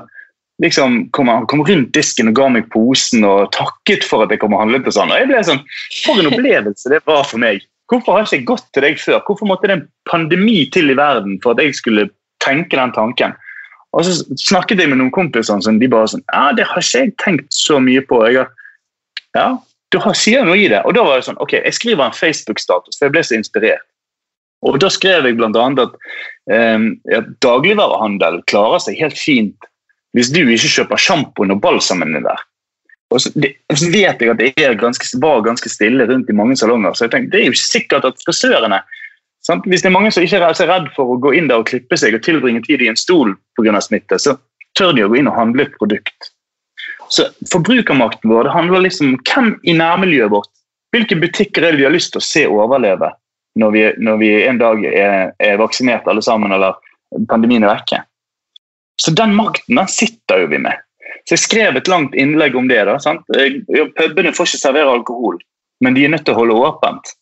liksom kom Han kom rundt disken og ga meg posen og takket for at jeg kom og handlet hos han. Og jeg ble sånn, For en opplevelse det var for meg. Hvorfor har ikke jeg gått til deg før? Hvorfor måtte det en pandemi til i verden for at jeg skulle tenke den tanken? Og så snakket jeg med noen kompiser som de bare sånn Ja, det har ikke jeg tenkt så mye på. Jeg ja, du har, sier noe i det. Og da var det sånn Ok, jeg skriver en Facebook-status, for jeg ble så inspirert. Og Da skrev jeg bl.a. at eh, at dagligvarehandel klarer seg helt fint hvis du ikke kjøper sjampoen og balsamen der. Og så, det, så, vet jeg at det er ganske, var ganske stille rundt i mange salonger. så jeg tenkte, Det er jo ikke sikkert at frisørene sant? Hvis det er mange som ikke er så redd for å gå inn der og klippe seg og tilbringe tid i en stol pga. smitte, så tør de å gå inn og handle et produkt. Så Forbrukermakten vår det handler liksom om hvem i nærmiljøet vårt Hvilke butikker er det vi har lyst til å se overleve? Når vi, når vi en dag er, er, vaksinert alle sammen, eller pandemien er vekke. Så den makten den sitter jo vi med. Så Jeg skrev et langt innlegg om det. da, sant? Pubene får ikke servere alkohol, men de er nødt til å holde åpent.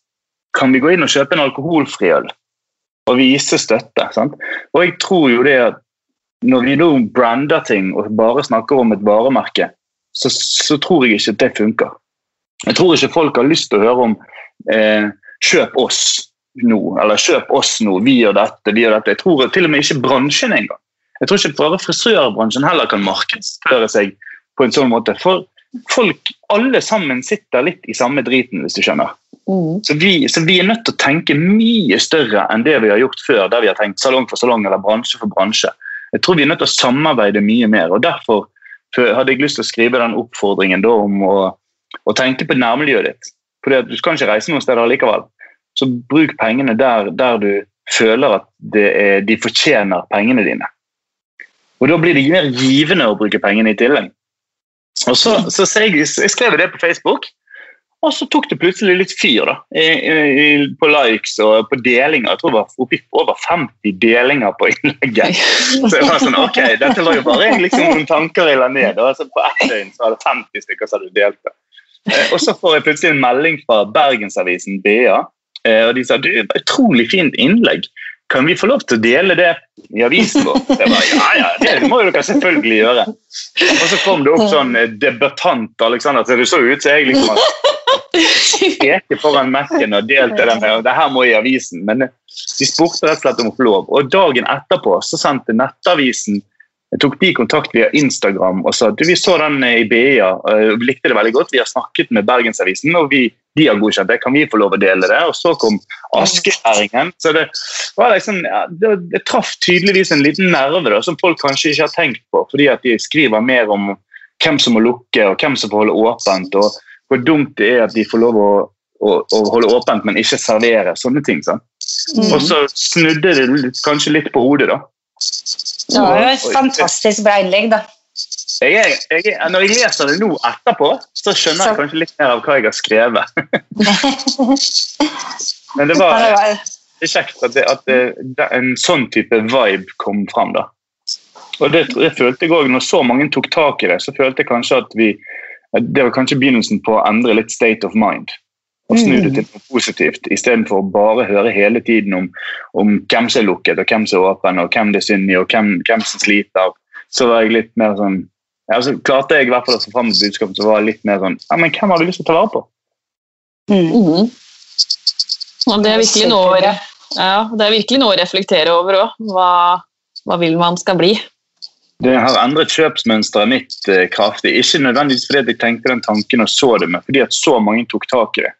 Kan vi gå inn og kjøpe en alkoholfri øl og vise støtte? Sant? Og jeg tror jo det at Når vi nå brander ting og bare snakker om et varemerke, så, så tror jeg ikke at det funker. Jeg tror ikke folk har lyst til å høre om eh, kjøp oss nå, eller kjøp oss nå, vi gjør dette, vi gjør dette. Jeg tror til og med ikke bransjen engang. Jeg tror ikke bare frisørbransjen heller kan markedsføre seg på en sånn måte. For folk, alle sammen sitter litt i samme driten, hvis du skjønner. Mm. Så, vi, så, vi, er nødt til å tenke mye større enn det vi har gjort før, der vi har tenkt salong for salong eller bransje for bransje. Jeg tror vi er nødt til å samarbeide mye mer. og Derfor hadde jeg lyst til å skrive den oppfordringen om å, å tenke på nærmiljøet ditt. At Du kan ikke reise noen steder likevel. Så bruk pengene der, der du føler at er, de fortjener pengene dine. Og Da blir det mer givende å bruke pengene i tillegg. Og så, så jeg, jeg skrev det på Facebook, og så tok det plutselig litt fyr. da, i, i, På likes og på delinger. Jeg tror det var oppi over 50 delinger på innlegget. Så jeg var sånn, ok, Dette var jo bare liksom noen tanker jeg la ned. og så På ett døgn så var det 50 stykker som hadde delt det. Eh, og så får jeg plutselig en melding fra Bergensavisen BA. Eh, og De sa du, utrolig fint innlegg. Kan vi få lov til å dele det i avisen vår? Jeg bare, ja, ja, det må jo dere selvfølgelig gjøre. Og så kom det opp sånn eh, debattant Alexander, så det så ut som jeg liksom peke foran Mac-en og delte den og det her må i avisen. Men de spurte rett og slett om å få lov. Og dagen etterpå så sendte Nettavisen tok de kontakt via Instagram og sa at vi så den i BIA og likte det veldig godt. Vi har snakket med Bergensavisen, og vi, de har godkjent det. Kan vi få lov å dele det? Og så kom Askeæringen. Så det, var liksom, ja, det, det, traff tydeligvis en liten nerve da, som folk kanskje ikke har tenkt på, fordi at de skriver mer om hvem som må lukke og hvem som får holde åpent. og Hvor dumt det er at de får lov å, å, å holde åpent, men ikke servere sånne ting. Mm. Og så snudde det kanskje litt på hodet. da. Det var jo et fantastisk bra innlegg, da. Jeg, jeg, når jeg leser det nå etterpå, så skjønner jeg kanskje litt mer av hva jeg har skrevet. Men det var det er kjekt at, det, at det, en sånn type vibe kom fram. da. Og det, det følte jeg også, Når så mange tok tak i det, så følte jeg kanskje at vi det var kanskje begynnelsen på å endre litt state of mind. Og snu det til noe positivt, istedenfor å bare høre hele tiden om, om hvem som er lukket, og hvem som er åpen, og hvem det er synd i, og hvem, hvem som sliter. Så var jeg litt mer sånn ja, så klarte jeg i hvert fall å få fram et budskap som var litt mer sånn ja, men hvem har du lyst til å ta vare på? Mm. Og det er virkelig noe å, ja, det er virkelig noe å reflektere over òg. Hva, hva vil man skal bli? Det har endret kjøpsmønsteret mitt eh, kraftig. Ikke nødvendigvis fordi jeg tenkte den tanken og så det, men fordi at så mange tok tak i det.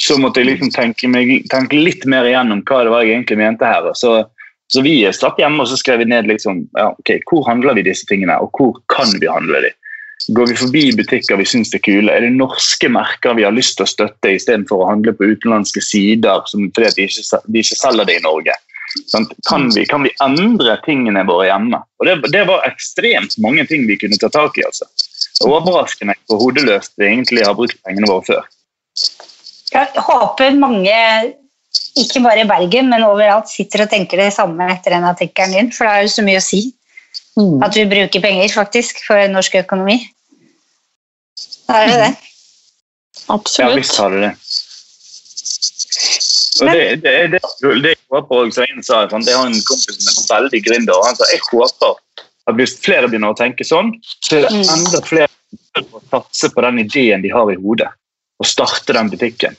Så måtte jeg liksom tenke, meg, tenke litt mer igjennom hva det var jeg egentlig mente her. Så, så vi satt hjemme og så skrev vi ned liksom, ja, okay, hvor handler vi disse tingene, og hvor kan vi handle de. Går vi forbi butikker vi syns er kule? Er det norske merker vi har lyst til å støtte istedenfor å handle på utenlandske sider som, fordi de ikke, de ikke selger det i Norge? Sånn, kan, vi, kan, vi, endre tingene våre hjemme? Og det, det, var ekstremt mange ting vi kunne ta tak i. altså. Overraskende hvor hodeløst vi egentlig har brukt pengene våre før. Jeg håper mange, ikke bare i Bergen, men overalt, sitter og tenker det samme etter den artikkelen din, for det er jo så mye å si. Mm. At vi bruker penger faktisk for norsk økonomi. Da er det det. Absolutt. Ja visst har det det. Og det, det, det, det jeg håper også, en sa, sånn, det har en kompis som er veldig gründer. og han sa jeg håper at hvis flere begynner å tenke sånn, så er det mm. enda flere som å satse på den ideen de har i hodet, og starte den butikken.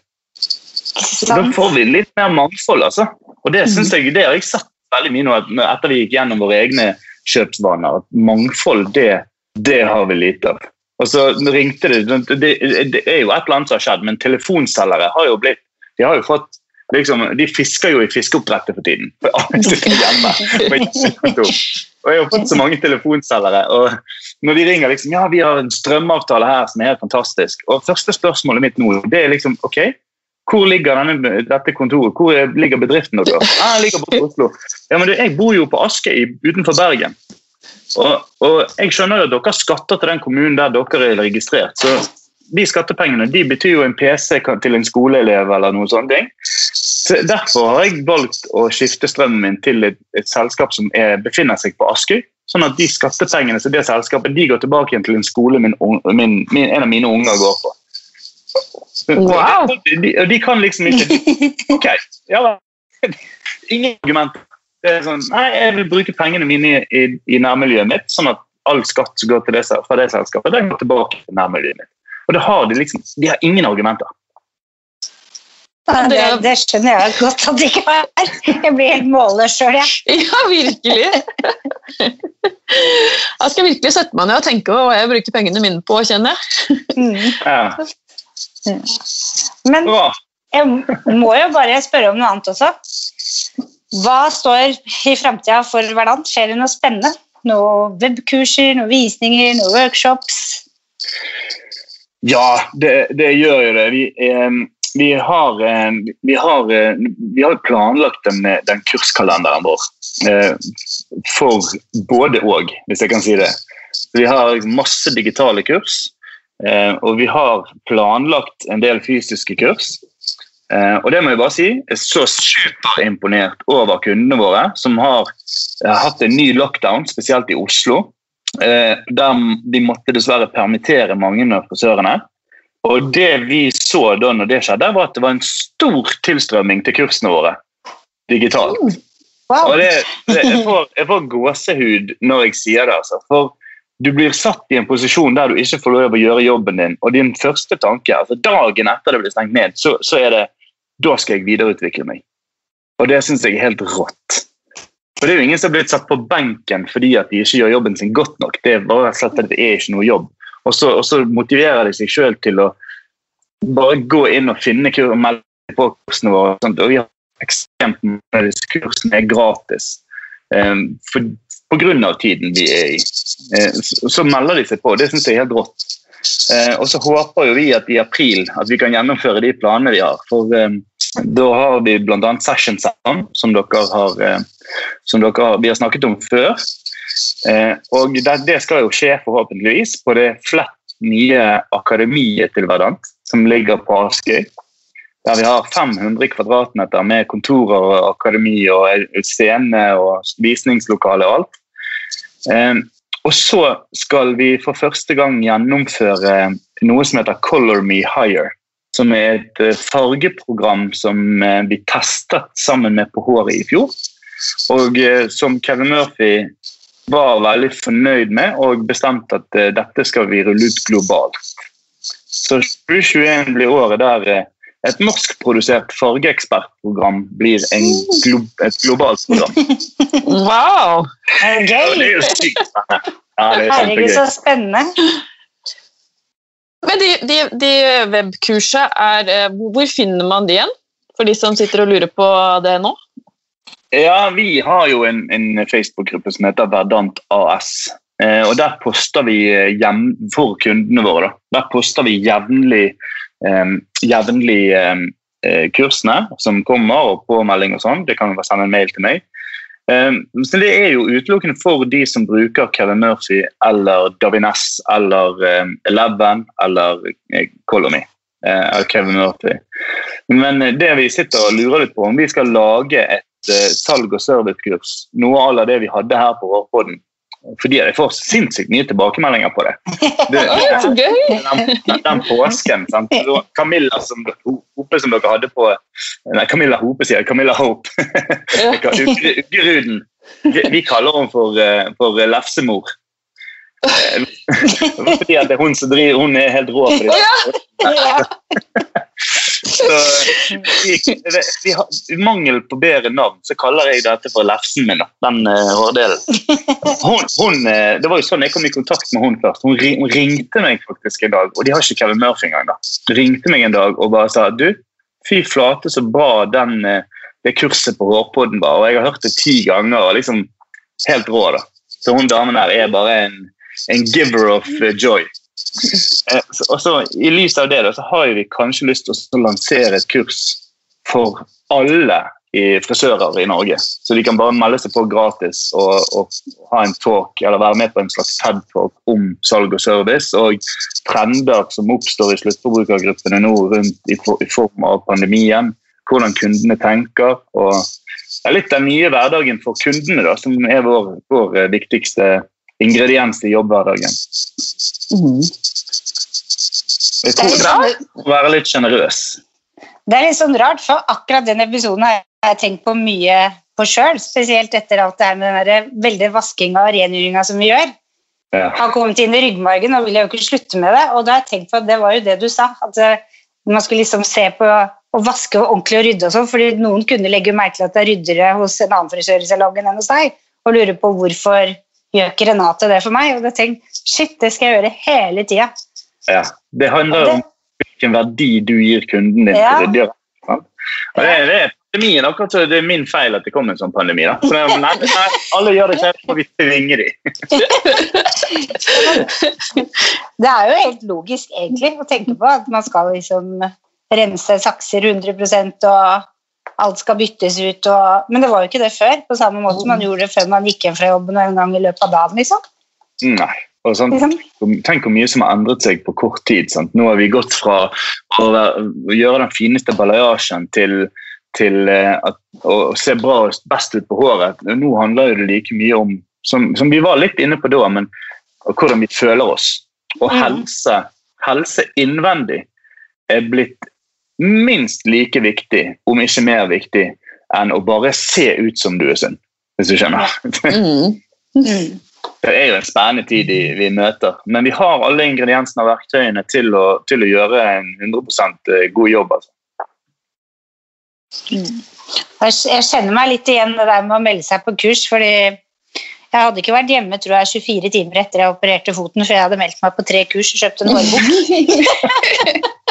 Så Da får vi litt mer mangfold, altså. Og det synes jeg, det har jeg sett veldig mye nå etter vi gikk gjennom våre egne kjøpsvaner. At mangfold, det, det har vi lite av. Og så ringte det, det, det er jo et eller annet som har skjedd, men telefonselgere har jo blitt De har jo fått liksom, de fisker jo i fiskeoppdrettet for tiden. For alle sitter hjemme Og jeg har fått så mange telefonselgere. og Når de ringer liksom, ja, vi har en strømavtale her som er helt fantastisk. og Første spørsmålet mitt nå det er liksom ok, hvor ligger denne, dette kontoret? Hvor ligger bedriften deres? Ah, jeg ligger på Oslo. Ja, men du, Jeg bor jo på Askøy utenfor Bergen. Og, og, Jeg skjønner jo at dere skatter til den kommunen der dere er registrert. så De skattepengene de betyr jo en PC til en skoleelev eller noe sånt. Så Derfor har jeg valgt å skifte strømmen min til et, et selskap som er, befinner seg på Askøy. Sånn at de skattepengene til det selskapet de går tilbake igjen til en skole min, min, min, en av mine unger går på. Wow. De, de, kan liksom ikke Ok, ja Ingen argumenter. Er sånn, nei, Jeg vil bruke pengene mine i, i, nærmiljøet mitt, sånn at all skatt som går til det, fra det selskapet, den går tilbake til nærmiljøet mitt. Og det har De liksom, de har ingen argumenter. Det, det, skjønner jeg godt at de ikke har. Jeg blir helt målløs sjøl, jeg. Ja, virkelig. Jeg skal virkelig sette meg ned og tenke på hva jeg bruker pengene mine på, kjenner jeg. Mm. Ja. Men jeg må jo bare spørre om noe annet også. Hva står i framtida for Verdant? Skjer det noe spennende? Noen webkurser, noen visninger, noen workshops? Ja, det, det gjør jo det. Vi, eh, vi, har, eh, vi, har, eh, vi har, planlagt den, den kurskalenderen vår eh, for både og, hvis jeg kan si det. Vi har masse digitale kurs. Eh, og vi har planlagt en del fysiske kurs. Eh, og det må jeg bare si, jeg er så superimponert over kundene våre, som har hatt en ny lockdown, spesielt i Oslo. Der de måtte dessverre permittere mange av frisørene. Og det vi så da når det skjedde, var at det var en stor tilstrømming til kursene våre digitalt. Wow. Og det, det, jeg, får, jeg får gåsehud når jeg sier det. altså. For du blir satt i en posisjon der du ikke får lov å gjøre jobben din. Og din første tanke, altså dagen etter det blir stengt ned, så, så er det da skal jeg videreutvikle meg. Og det syns jeg er helt rått. For Det er jo ingen som har blitt satt på benken fordi at de ikke gjør jobben sin godt nok. Det er bare slett at det er ikke noe jobb. Og så, og så motiverer de seg sjøl til å bare gå inn og finne kur og melde på kursene våre. Og, og vi har ekstremt mange disse kursene er gratis. Um, for, pga. tiden vi er i. Eh, så melder de seg på. Det syns jeg er helt rått. Eh, og så håper jo vi at i april at vi kan gjennomføre de planene vi har. For eh, da har vi bl.a. Session Sound, som dere har, som dere vi har snakket om før. Og det, skal jo skje forhåpentligvis på det flett nye akademiet til Verdant, som ligger på Askøy. Der vi har 500 kvadratmeter med kontorer og akademi og scene og visningslokale og alt. Ehm, og så skal vi for første gang gjennomføre noe som heter Color Me Higher. Som er et eh, fargeprogram som eh, vi testet sammen med På håret i fjor. Og eh, som Kevin Murphy var veldig fornøyd med og bestemte at dette skal vi rulle ut globalt. Så 2021 blir året der et norskprodusert fargeekspertprogram blir glo et globalt program. Wow! Gøy! Ja, det er jo sykt spennende. Ja, det er Herregud, så spennende. Men de, de, de webkursene, er, eh, hvor finner man de igjen? For de som sitter og lurer på det nå? Ja, vi har jo en, en Facebook-gruppe som heter Verdant AS. Eh, og Der poster vi hjem, for kundene våre. Da. Der poster vi jevnlig, eh, jevnlig eh, eh, kursene som kommer, og påmelding og sånn. Det kan være sende en mail til meg. Eh, så Det er jo utelukkende for de som bruker Kevin Murphy eller Davines eller eh, Eleven eller Colony. Color Me. eh, Kevin Murphy. Men eh, det vi sitter og lurer litt på, om vi skal lage et eh, salg- og servicekurs, noe av det vi hadde her på Hårpodden. Fordi jeg får sinnssykt mye tilbakemeldinger på det. det, det så gøy! den, den, påsken. Sant? Så Camilla som, Hope som dere hadde på Nei, Camilla Hope, sier. Camilla Hope. Vi, vi kaller henne for, eh, for lefsemor. Eh, Fordi at det er hun som driver Hun er helt rå på det. Så vi, har, I mangel på bedre navn så kaller jeg dette for lefsen min. Den uh, hårdelen. Hun, hun, eh, det var jo sånn jeg kom i kontakt med hun først. Hun, hun ringte meg faktisk en dag, og de har ikke Kevin Murphy engang. da. Ringte meg en dag og bare sa du, fy flate så bra den, eh, det kurset på Hårpodden var. Og jeg har hørt det ti ganger og liksom helt rå. da. Så hun damen her er bare en, en giver of joy. Eh, Og så I lys av det da, så har vi kanskje lyst til å lansere et kurs for alle i frisører i Norge. Så de kan bare melde seg på gratis og, og ha en talk, eller være med på en slags TED-talk om salg og service. Og trender som oppstår i sluttforbrukergruppene nå rundt i, i form av pandemien. Hvordan kundene tenker. og ja, Litt den nye hverdagen for kundene, da, som er vår, vår eh, viktigste ingrediens i jobbhverdagen. Jeg Det er, tror det sånn, må være litt sjenerøs. det er litt sånn rart, for akkurat den episoden har jeg tenkt på mye på sjøl. Spesielt etter alt det her med den veldig vaskinga og rengjøringa som vi gjør. Ja. Har kommet inn i ryggmargen og vil jo ikke slutte med det. Og da har jeg tenkt på at det var jo det du sa, at eh, man skulle liksom se på å vaske og ordentlig og rydde og sånn, fordi noen kunne legge merke til at det er ryddere hos en annen frisør i salongen enn hos deg, og lure på hvorfor gjør ikke Renate det for meg? Og jeg tenker, shit, det skal jeg gjøre hele tida. Ja. Det handler om hvilken verdi du gir kunden din. Ja. til det. Og det, det er pandemien, akkurat så det er min feil at det kom en sånn pandemi. Da. Så det, er- nei, nei, alle gjør det selv, og vi tvinger dem. Det er jo helt logisk egentlig å tenke på at man skal liksom rense sakser 100% og alt skal byttes ut. Og, men det var jo ikke det før, på samme måte som man gjorde det før man gikk hjem fra jobben en gang i løpet av dagen. liksom. Nei. Og sånn, liksom. tenk hvor mye som har endret seg på kort tid. Sant? Nå har vi gått fra å, gjøre den fineste balayasjen til, til eh, at, å se bra og best ut på håret. Nå handler det like mye om, som, som vi var litt inne på da, men hvordan vi føler oss. Og Mm. helse, helse innvendig er blitt minst like viktig, om ikke mer viktig, enn å bare se ut som du er sunn. Hvis du skjønner. Mm. Mm. Det er jo en spennende tid vi, møter, men vi har alle ingrediensene og verktøyene til å, til å gjøre en 100% god jobb. Altså. Jeg jeg kjenner meg litt igjen det der med å melde seg på kurs, fordi jeg hadde ikke vært hjemme tror jeg, 24 timer etter jeg opererte foten, for jeg hadde meldt meg på tre kurs og kjøpt en hårbok.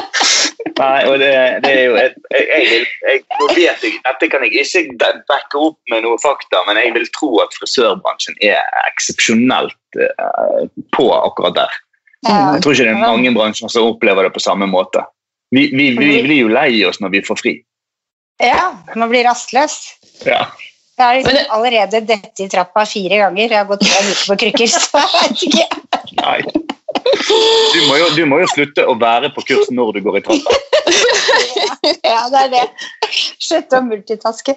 Nei, og det, det er jo et, jeg, jeg, vil- jeg, vet jeg, Dette kan jeg ikke backe opp med noe fakta, men jeg vil tro at frisørbransjen er eksepsjonelt uh, på akkurat der. Ja. Jeg tror ikke det er mange bransjer som opplever det på samme måte. Vi, vi, vi blir jo lei oss når vi får fri. Ja, man blir rastløs. Ja. Jeg har liksom allerede dette i trappa fire ganger. Jeg har gått tre uker på krykker, så jeg vet ikke. Nei. Du må, jo, du må jo slutte å være på kurs når du går i trappa. Ja, det er det. Slutte å multitaske.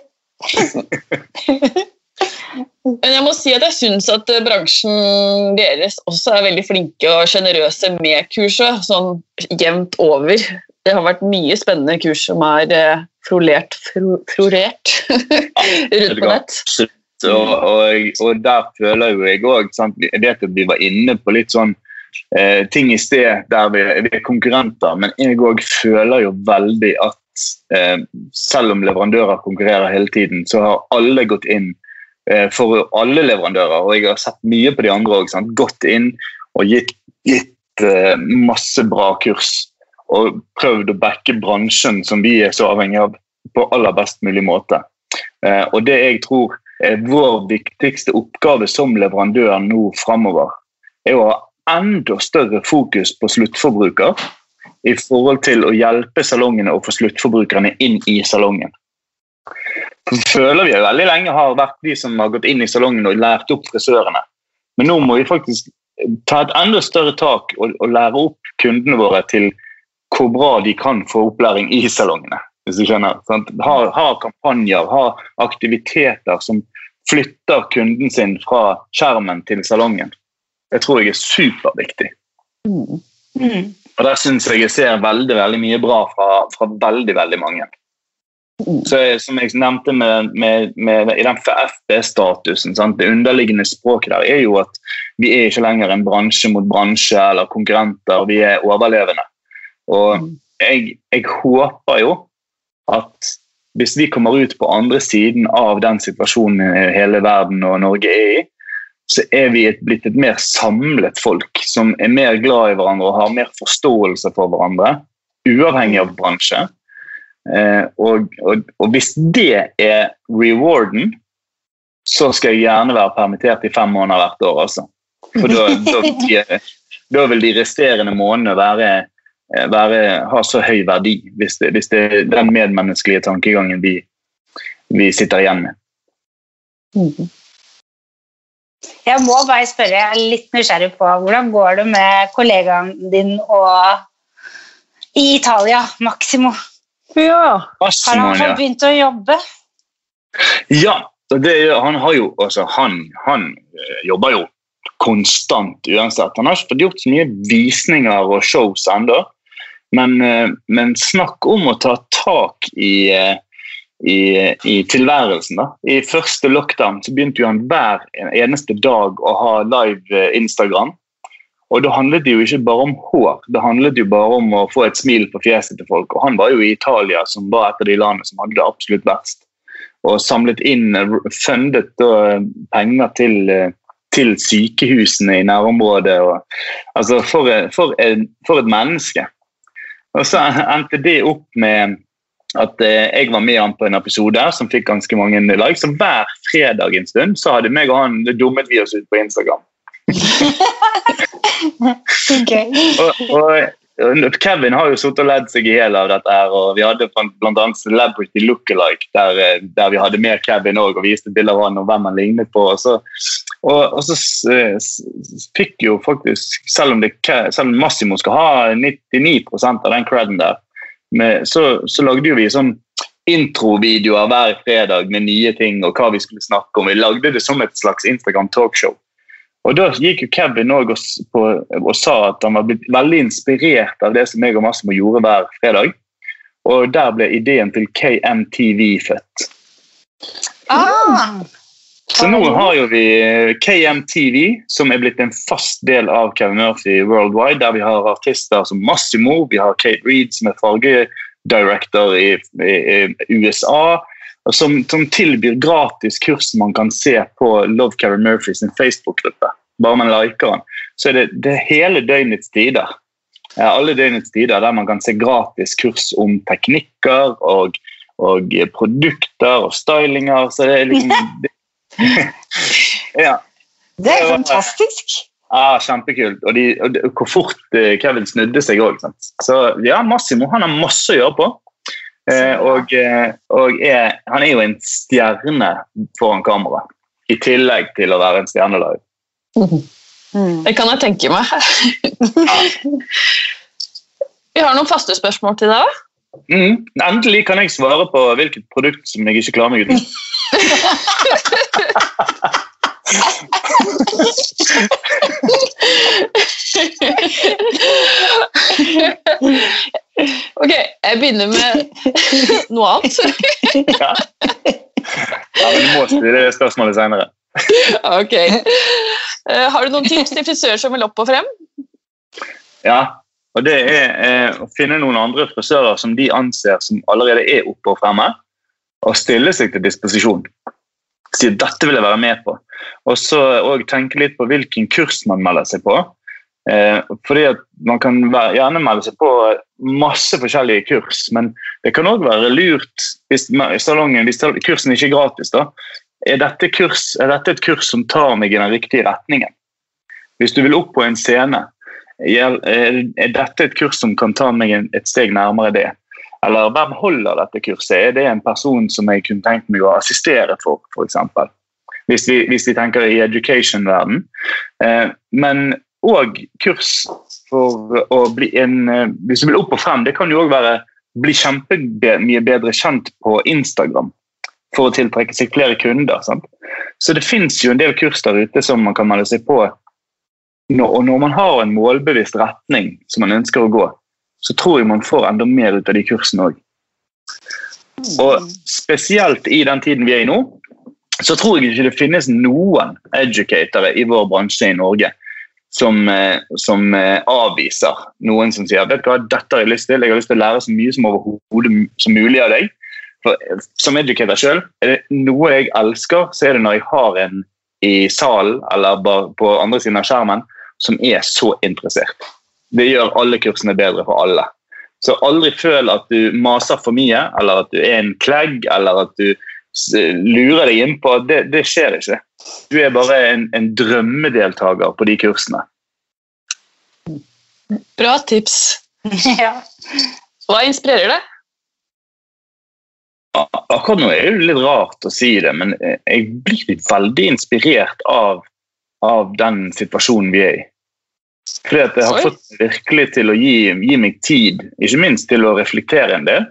Men jeg må si at jeg syns at bransjen deres også er veldig flinke og sjenerøse med kurset, sånn jevnt over. Det har vært mye spennende kurs som er eh, florert, fro, florert rundt på nett. Absolutt. Og, og, og der føler jo jeg òg Det at vi var inne på litt sånn eh, ting i sted der vi, vi er konkurrenter, men jeg òg føler jo veldig at eh, selv om leverandører konkurrerer hele tiden, så har alle gått inn eh, for alle leverandører, og jeg har sett mye på de andre òg, gått inn og gitt, gitt eh, masse bra kurs. Og prøvd å backe bransjen som vi er så avhengig av, på aller best mulig måte. Eh, og det jeg tror er vår viktigste oppgave som leverandør nå framover, er å ha enda større fokus på sluttforbruker i forhold til å hjelpe salongene å få sluttforbrukerne inn i salongen. Så føler vi veldig lenge har vært de som har gått inn i salongen og lært opp frisørene. Men nå må vi faktisk ta et enda større tak og, og lære opp kundene våre til hvor bra de kan få opplæring i salongene. hvis du skjønner. Ha, ha kampanjer, ha aktiviteter som flytter kunden sin fra skjermen til salongen. Det tror jeg er superviktig. Mm. Mm. Og der syns jeg jeg ser veldig veldig mye bra fra, fra veldig veldig mange. Så jeg, Som jeg nevnte med, med, med i den FB-statusen, det underliggende språket der er jo at vi er ikke lenger en bransje mot bransje eller konkurrenter, vi er overlevende. Og jeg, jeg håper jo at hvis vi kommer ut på andre siden av den situasjonen hele verden og Norge er i, så er vi et, blitt et mer samlet folk som er mer glad i hverandre og har mer forståelse for hverandre, uavhengig av bransje. Eh, og, og, og, hvis det er rewarden, så skal jeg gjerne være permittert i fem måneder hvert år. Altså. For da, da, da vil de resterende månedene være, være, ha så høy verdi, hvis det, hvis det er den medmenneskelige tankegangen vi, vi sitter igjen med. Mm. Jeg må bare spørre, jeg er litt nysgjerrig på hvordan går det med kollegaen din og i Italia, Maximo? Ja. Har han fått begynt å jobbe? Ja. Det, han, har jo, altså, han, han eh, jobber jo konstant uansett. Han har ikke fått gjort så mye visninger og shows ennå. Men, eh, men, snakk om å ta tak i eh, i, i, tilværelsen. da. I første lockdown så begynte han hver eneste dag å ha live eh, Instagram. Og da handlet det jo ikke bare om hår, det handlet jo bare om å få et smil på fjeset til folk. Og han var jo i Italia, som var et av de landene som hadde det absolutt verst. Og samlet inn, eh, fundet da, penger til, eh, til, sykehusene i nærområdet. Og, altså, for, for, for et menneske. Og så endte det opp med at eh, jeg var med han på en episode som fikk ganske mange likes. Så hver fredag en stund så hadde meg og han dummet vi oss ut på Instagram. okay. og, og, Kevin har jo sittet og ledd seg i hjel av dette. her, og Vi hadde bl.a. Celebrity Lookalike, der, eh, der vi hadde med Kevin også, og viste bilder av han og hvem han lignet på. Og så, og, og så fikk jo faktisk, selv om, det, selv om Massimo skal ha 99% av den creden der, med, så, så, lagde jo vi sånn introvideoer hver fredag med nye ting og hva vi skulle snakke om. Vi lagde det som et slags Instagram talkshow. Og Da gikk jo Kevin og, på, og sa at han var blitt veldig inspirert av det som jeg og Massimo gjorde hver fredag. Og der ble ideen til KMTV født. Ah. Så nå har jo vi eh, KMTV, som er blitt en fast del av Kevin Murphy Worldwide. Der vi har artister som Massimo, vi har Kate Reed, som er fargedirector i, i, i USA. Som, som, tilbyr gratis kurs man kan se på Love Kevin Murphy sin Facebook-gruppe. Bare man liker den. Så er det, det er hele døgnets tider. Alle døgnets tider der man kan se gratis kurs om teknikker og, og produkter og stylinger. Så det er liksom ja. Det er fantastisk. Ja, Kjempekult. Og, de, og, hvor fort eh, Kevin snudde seg òg. Så ja, Massimo han har masse å gjøre på. Eh, og, eh, og er, han er jo en stjerne foran kamera. I tillegg til å være en stjernelag. Mm. Mm. Det kan jeg tenke meg. Vi har noen faste spørsmål til deg. Mm. Endelig kan jeg svare på hvilket produkt som jeg ikke klarer meg uten. Ok, jeg begynner med noe annet. Ja. ja, men du må stille det spørsmålet senere. Ok. Eh, har du noen tips til frisører som vil opp og frem? Ja, og det er eh, å finne noen andre frisører som de anser som allerede er oppe og fremme, og stille seg til disposisjon. Si dette vil jeg være med på. Og så tenke litt på hvilken kurs man melder seg på. Eh, fordi at Man kan gjerne melde seg på masse forskjellige kurs, men det kan òg være lurt hvis salongen, hvis kursen ikke er gratis. da, er dette, kurs, er dette et kurs som tar meg i den riktige retningen? Hvis du vil opp på en scene, er dette et kurs som kan ta meg et steg nærmere det? Eller hvem holder dette kurset? Er det en person som jeg kunne tenkt meg å assistere for, f.eks.? Hvis, vi, hvis vi tenker i education-verden. Eh, men òg kurs for å bli en eh, Hvis du vil opp og frem, det kan jo òg være bli kjempemye bedre kjent på Instagram for å tiltrekke seg flere kunder. Sant? Så det fins jo en del kurs der ute som man kan melde seg på. Og når man har en målbevisst retning som man ønsker å gå, så tror jeg man får enda mer ut av de kursene òg. Og spesielt i den tiden vi er i nå, så tror jeg ikke det finnes noen educatere i vår bransje i Norge som, eh, som eh, avviser noen som sier vet du hva, dette har jeg lyst til, jeg har lyst til å lære så mye som overhodet som mulig av deg. For, eh, som educator sjøl, er det noe jeg elsker, så er det når jeg har en i salen eller på andre siden av skjermen som er så interessert. Det gjør alle kursene bedre for alle. Så aldri føl at du maser for mye, eller at du er en klegg, eller at du lurer deg innpå. Det, det skjer ikke. Du er bare en, en drømmedeltaker på de kursene. Bra tips. Ja. Hva inspirerer deg? Akkurat nå er det litt rart å si det, men jeg blir veldig inspirert av, av den situasjonen vi er i. Fordi at jeg har fått virkelig til å gi, gi, meg tid, ikke minst til å reflektere en del.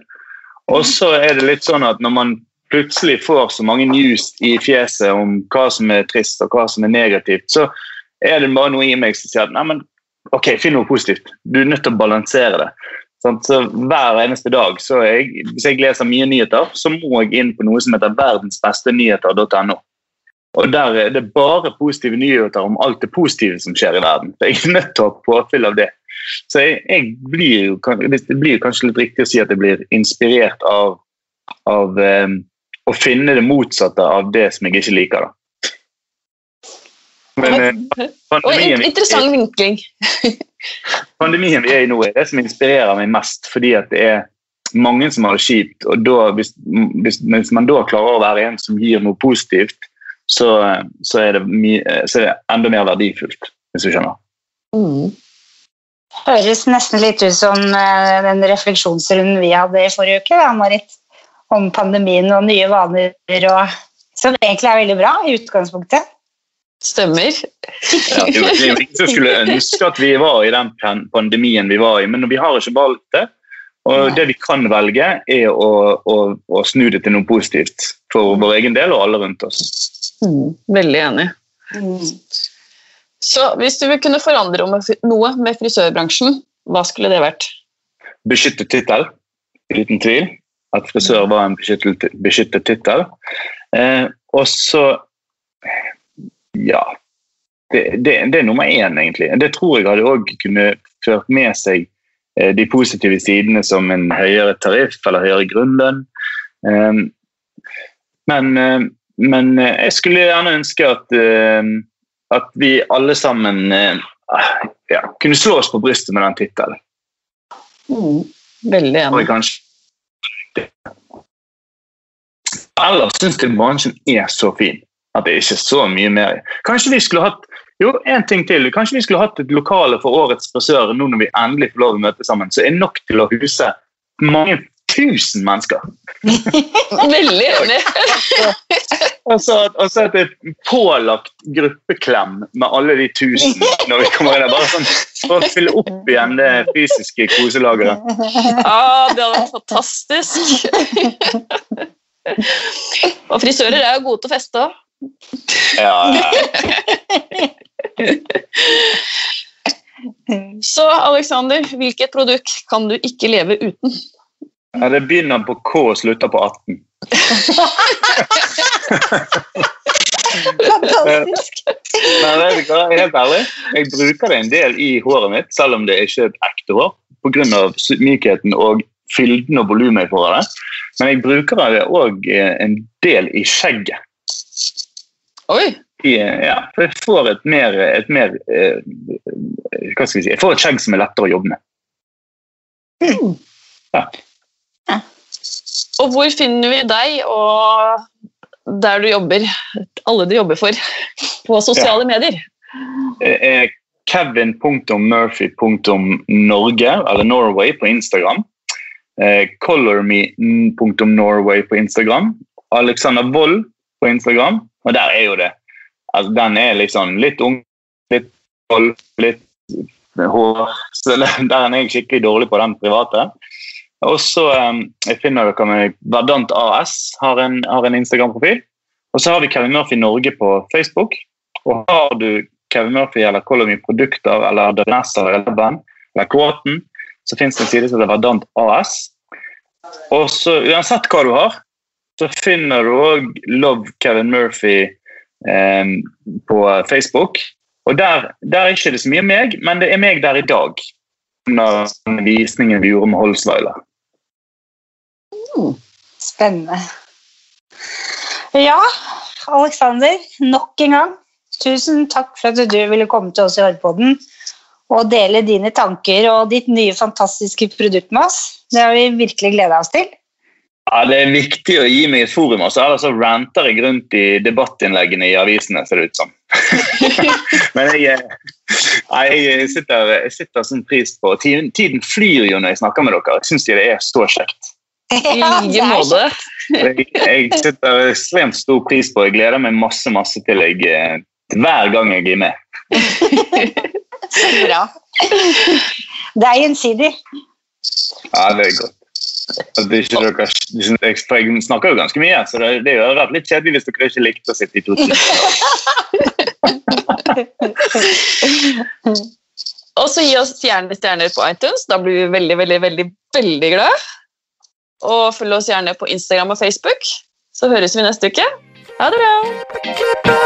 Og så er det litt sånn at når man plutselig får så mange news i fjeset om hva som er trist og hva som er negativt, så er det bare noe i meg som sier at nei, men ok, finn noe positivt. Du er nødt til å balansere det. Så Hver eneste dag, så jeg, hvis jeg leser mye nyheter, så må jeg inn på noe som heter verdensbestenyheter.no. Og Der er det bare positive nyheter om alt det positive som skjer i verden. Jeg er nødt til å ha påfyll av det. Så jeg, jeg blir, Det blir kanskje litt riktig å si at jeg blir inspirert av, av um, å finne det motsatte av det som jeg ikke liker. da. Men, uh, og interessant vinkling. pandemien vi er i nå, er det som inspirerer meg mest. fordi at det er mange som har det kjipt. og da, hvis, hvis, hvis, man da klarer å være en som gir noe positivt, så, så, er, så er, det enda mer verdifullt, hvis du skjønner. Mm. Høres nesten litt ut som eh, den refleksjonsrunden vi hadde i forrige uke, da, Marit. Om pandemien og nye vaner, og, som egentlig er veldig bra i utgangspunktet. Stemmer. Ja, det er jo ingen som skulle ønske at vi var i den pandemien vi var i, men vi har ikke valgt det. Og det vi kan velge, er å, å, å snu det til noe positivt for vår egen del og alle rundt oss. Mm, veldig enig. Mm. Så hvis du kunne forandre noe med frisørbransjen, hva skulle det vært? Beskyttet tittel, uten tvil. At frisør var en beskyttet tittel. Eh, og så ja. Det, det, det, er nummer én, egentlig. Det tror jeg hadde òg kunne ført med seg eh, de positive sidene som en høyere tariff eller høyere grunnlønn. Eh, men, uh, men uh, jeg skulle gjerne ønske at, uh, at vi alle sammen ja, kunne slå oss på brystet med den tittelen. Mm, veldig enig. Ellers syns jeg bransjen er så fin at det er ikke så mye mer. Kanskje vi skulle hatt jo, en ting til. Kanskje vi skulle hatt et lokale for årets frisør nå når vi endelig får lov å møte sammen, så er nok til å huse mange tusen mennesker. Veldig enig. og så at det et pålagt gruppeklem med alle de tusen når vi kommer inn. Bare sånn for å fylle opp igjen det fysiske koselageret. Ja, det hadde vært fantastisk. Og frisører er jo gode til å feste òg. Ja, ja. Så Alexander, hvilket produkt kan du ikke leve uten? Ja, det begynner på K og slutter på 18. Fantastisk. Men vet er helt ærlig, jeg bruker det en del i håret mitt, selv om det ikke er et ekte hår, pga. mykheten og fylden og volumet i håret. det. Men jeg bruker det òg en del i skjegget. Oi! I, ja, for jeg får et mer, et mer eh, Hva skal jeg si Jeg får et skjegg som er lettere å jobbe med. Og hvor finner vi deg og der du jobber, alle du jobber for, på sosiale medier? Eh, Kevin.murphy.norge, eller Norway, på Instagram. Eh, Colorme.norway på Instagram. Alexander Wold på Instagram. Og der er jo det. Altså, den er liksom litt ung, litt vold, litt hår. Så der er jeg skikkelig dårlig på den private. Og så jeg finner dere med Verdant AS har en, en Instagram-profil. Og så har vi Kevin Murphy Norge på Facebook. Og har du Kevin Murphy eller Colony Produkter eller Danessa eller Band eller Kåten, så finnes det en side som heter Verdant AS. Og så uansett hva du har, så finner du òg Love Kevin Murphy eh, på Facebook. Og der, der er ikke det så mye meg, men det er meg der i dag. Under visningen vi gjorde med Holsweiler. Spennende. Ja, Aleksander, nok en gang. Tusen takk for at du ville komme til oss i Hårpodden og dele dine tanker og ditt nye fantastiske produkt med oss. Det har vi virkelig gleda oss til. Ja, Det er viktig å gi meg et forum, og så ellers så ranter jeg rundt i debattinnleggene i avisene. ser det ut som. Men jeg, jeg, sitter, sitter sånn pris på tiden flyr jo når jeg snakker med dere. Jeg syns det er så kjekt. I like måte. Jeg, jeg setter ekstremt stor pris på Jeg gleder meg masse masse til jeg eh, hver gang jeg er med. Så bra. Det er gjensidig. Ja, det er godt. Dere, jeg snakker jo ganske mye, så det, det hadde vært litt kjedelig hvis dere ikke likte å sitte i to timer. Og så gi oss gjerne stjerner på iTunes. Da blir vi veldig, veldig, veldig, veldig glad. Og følg oss gjerne på Instagram og Facebook. Så høres vi neste uke. Ha det bra!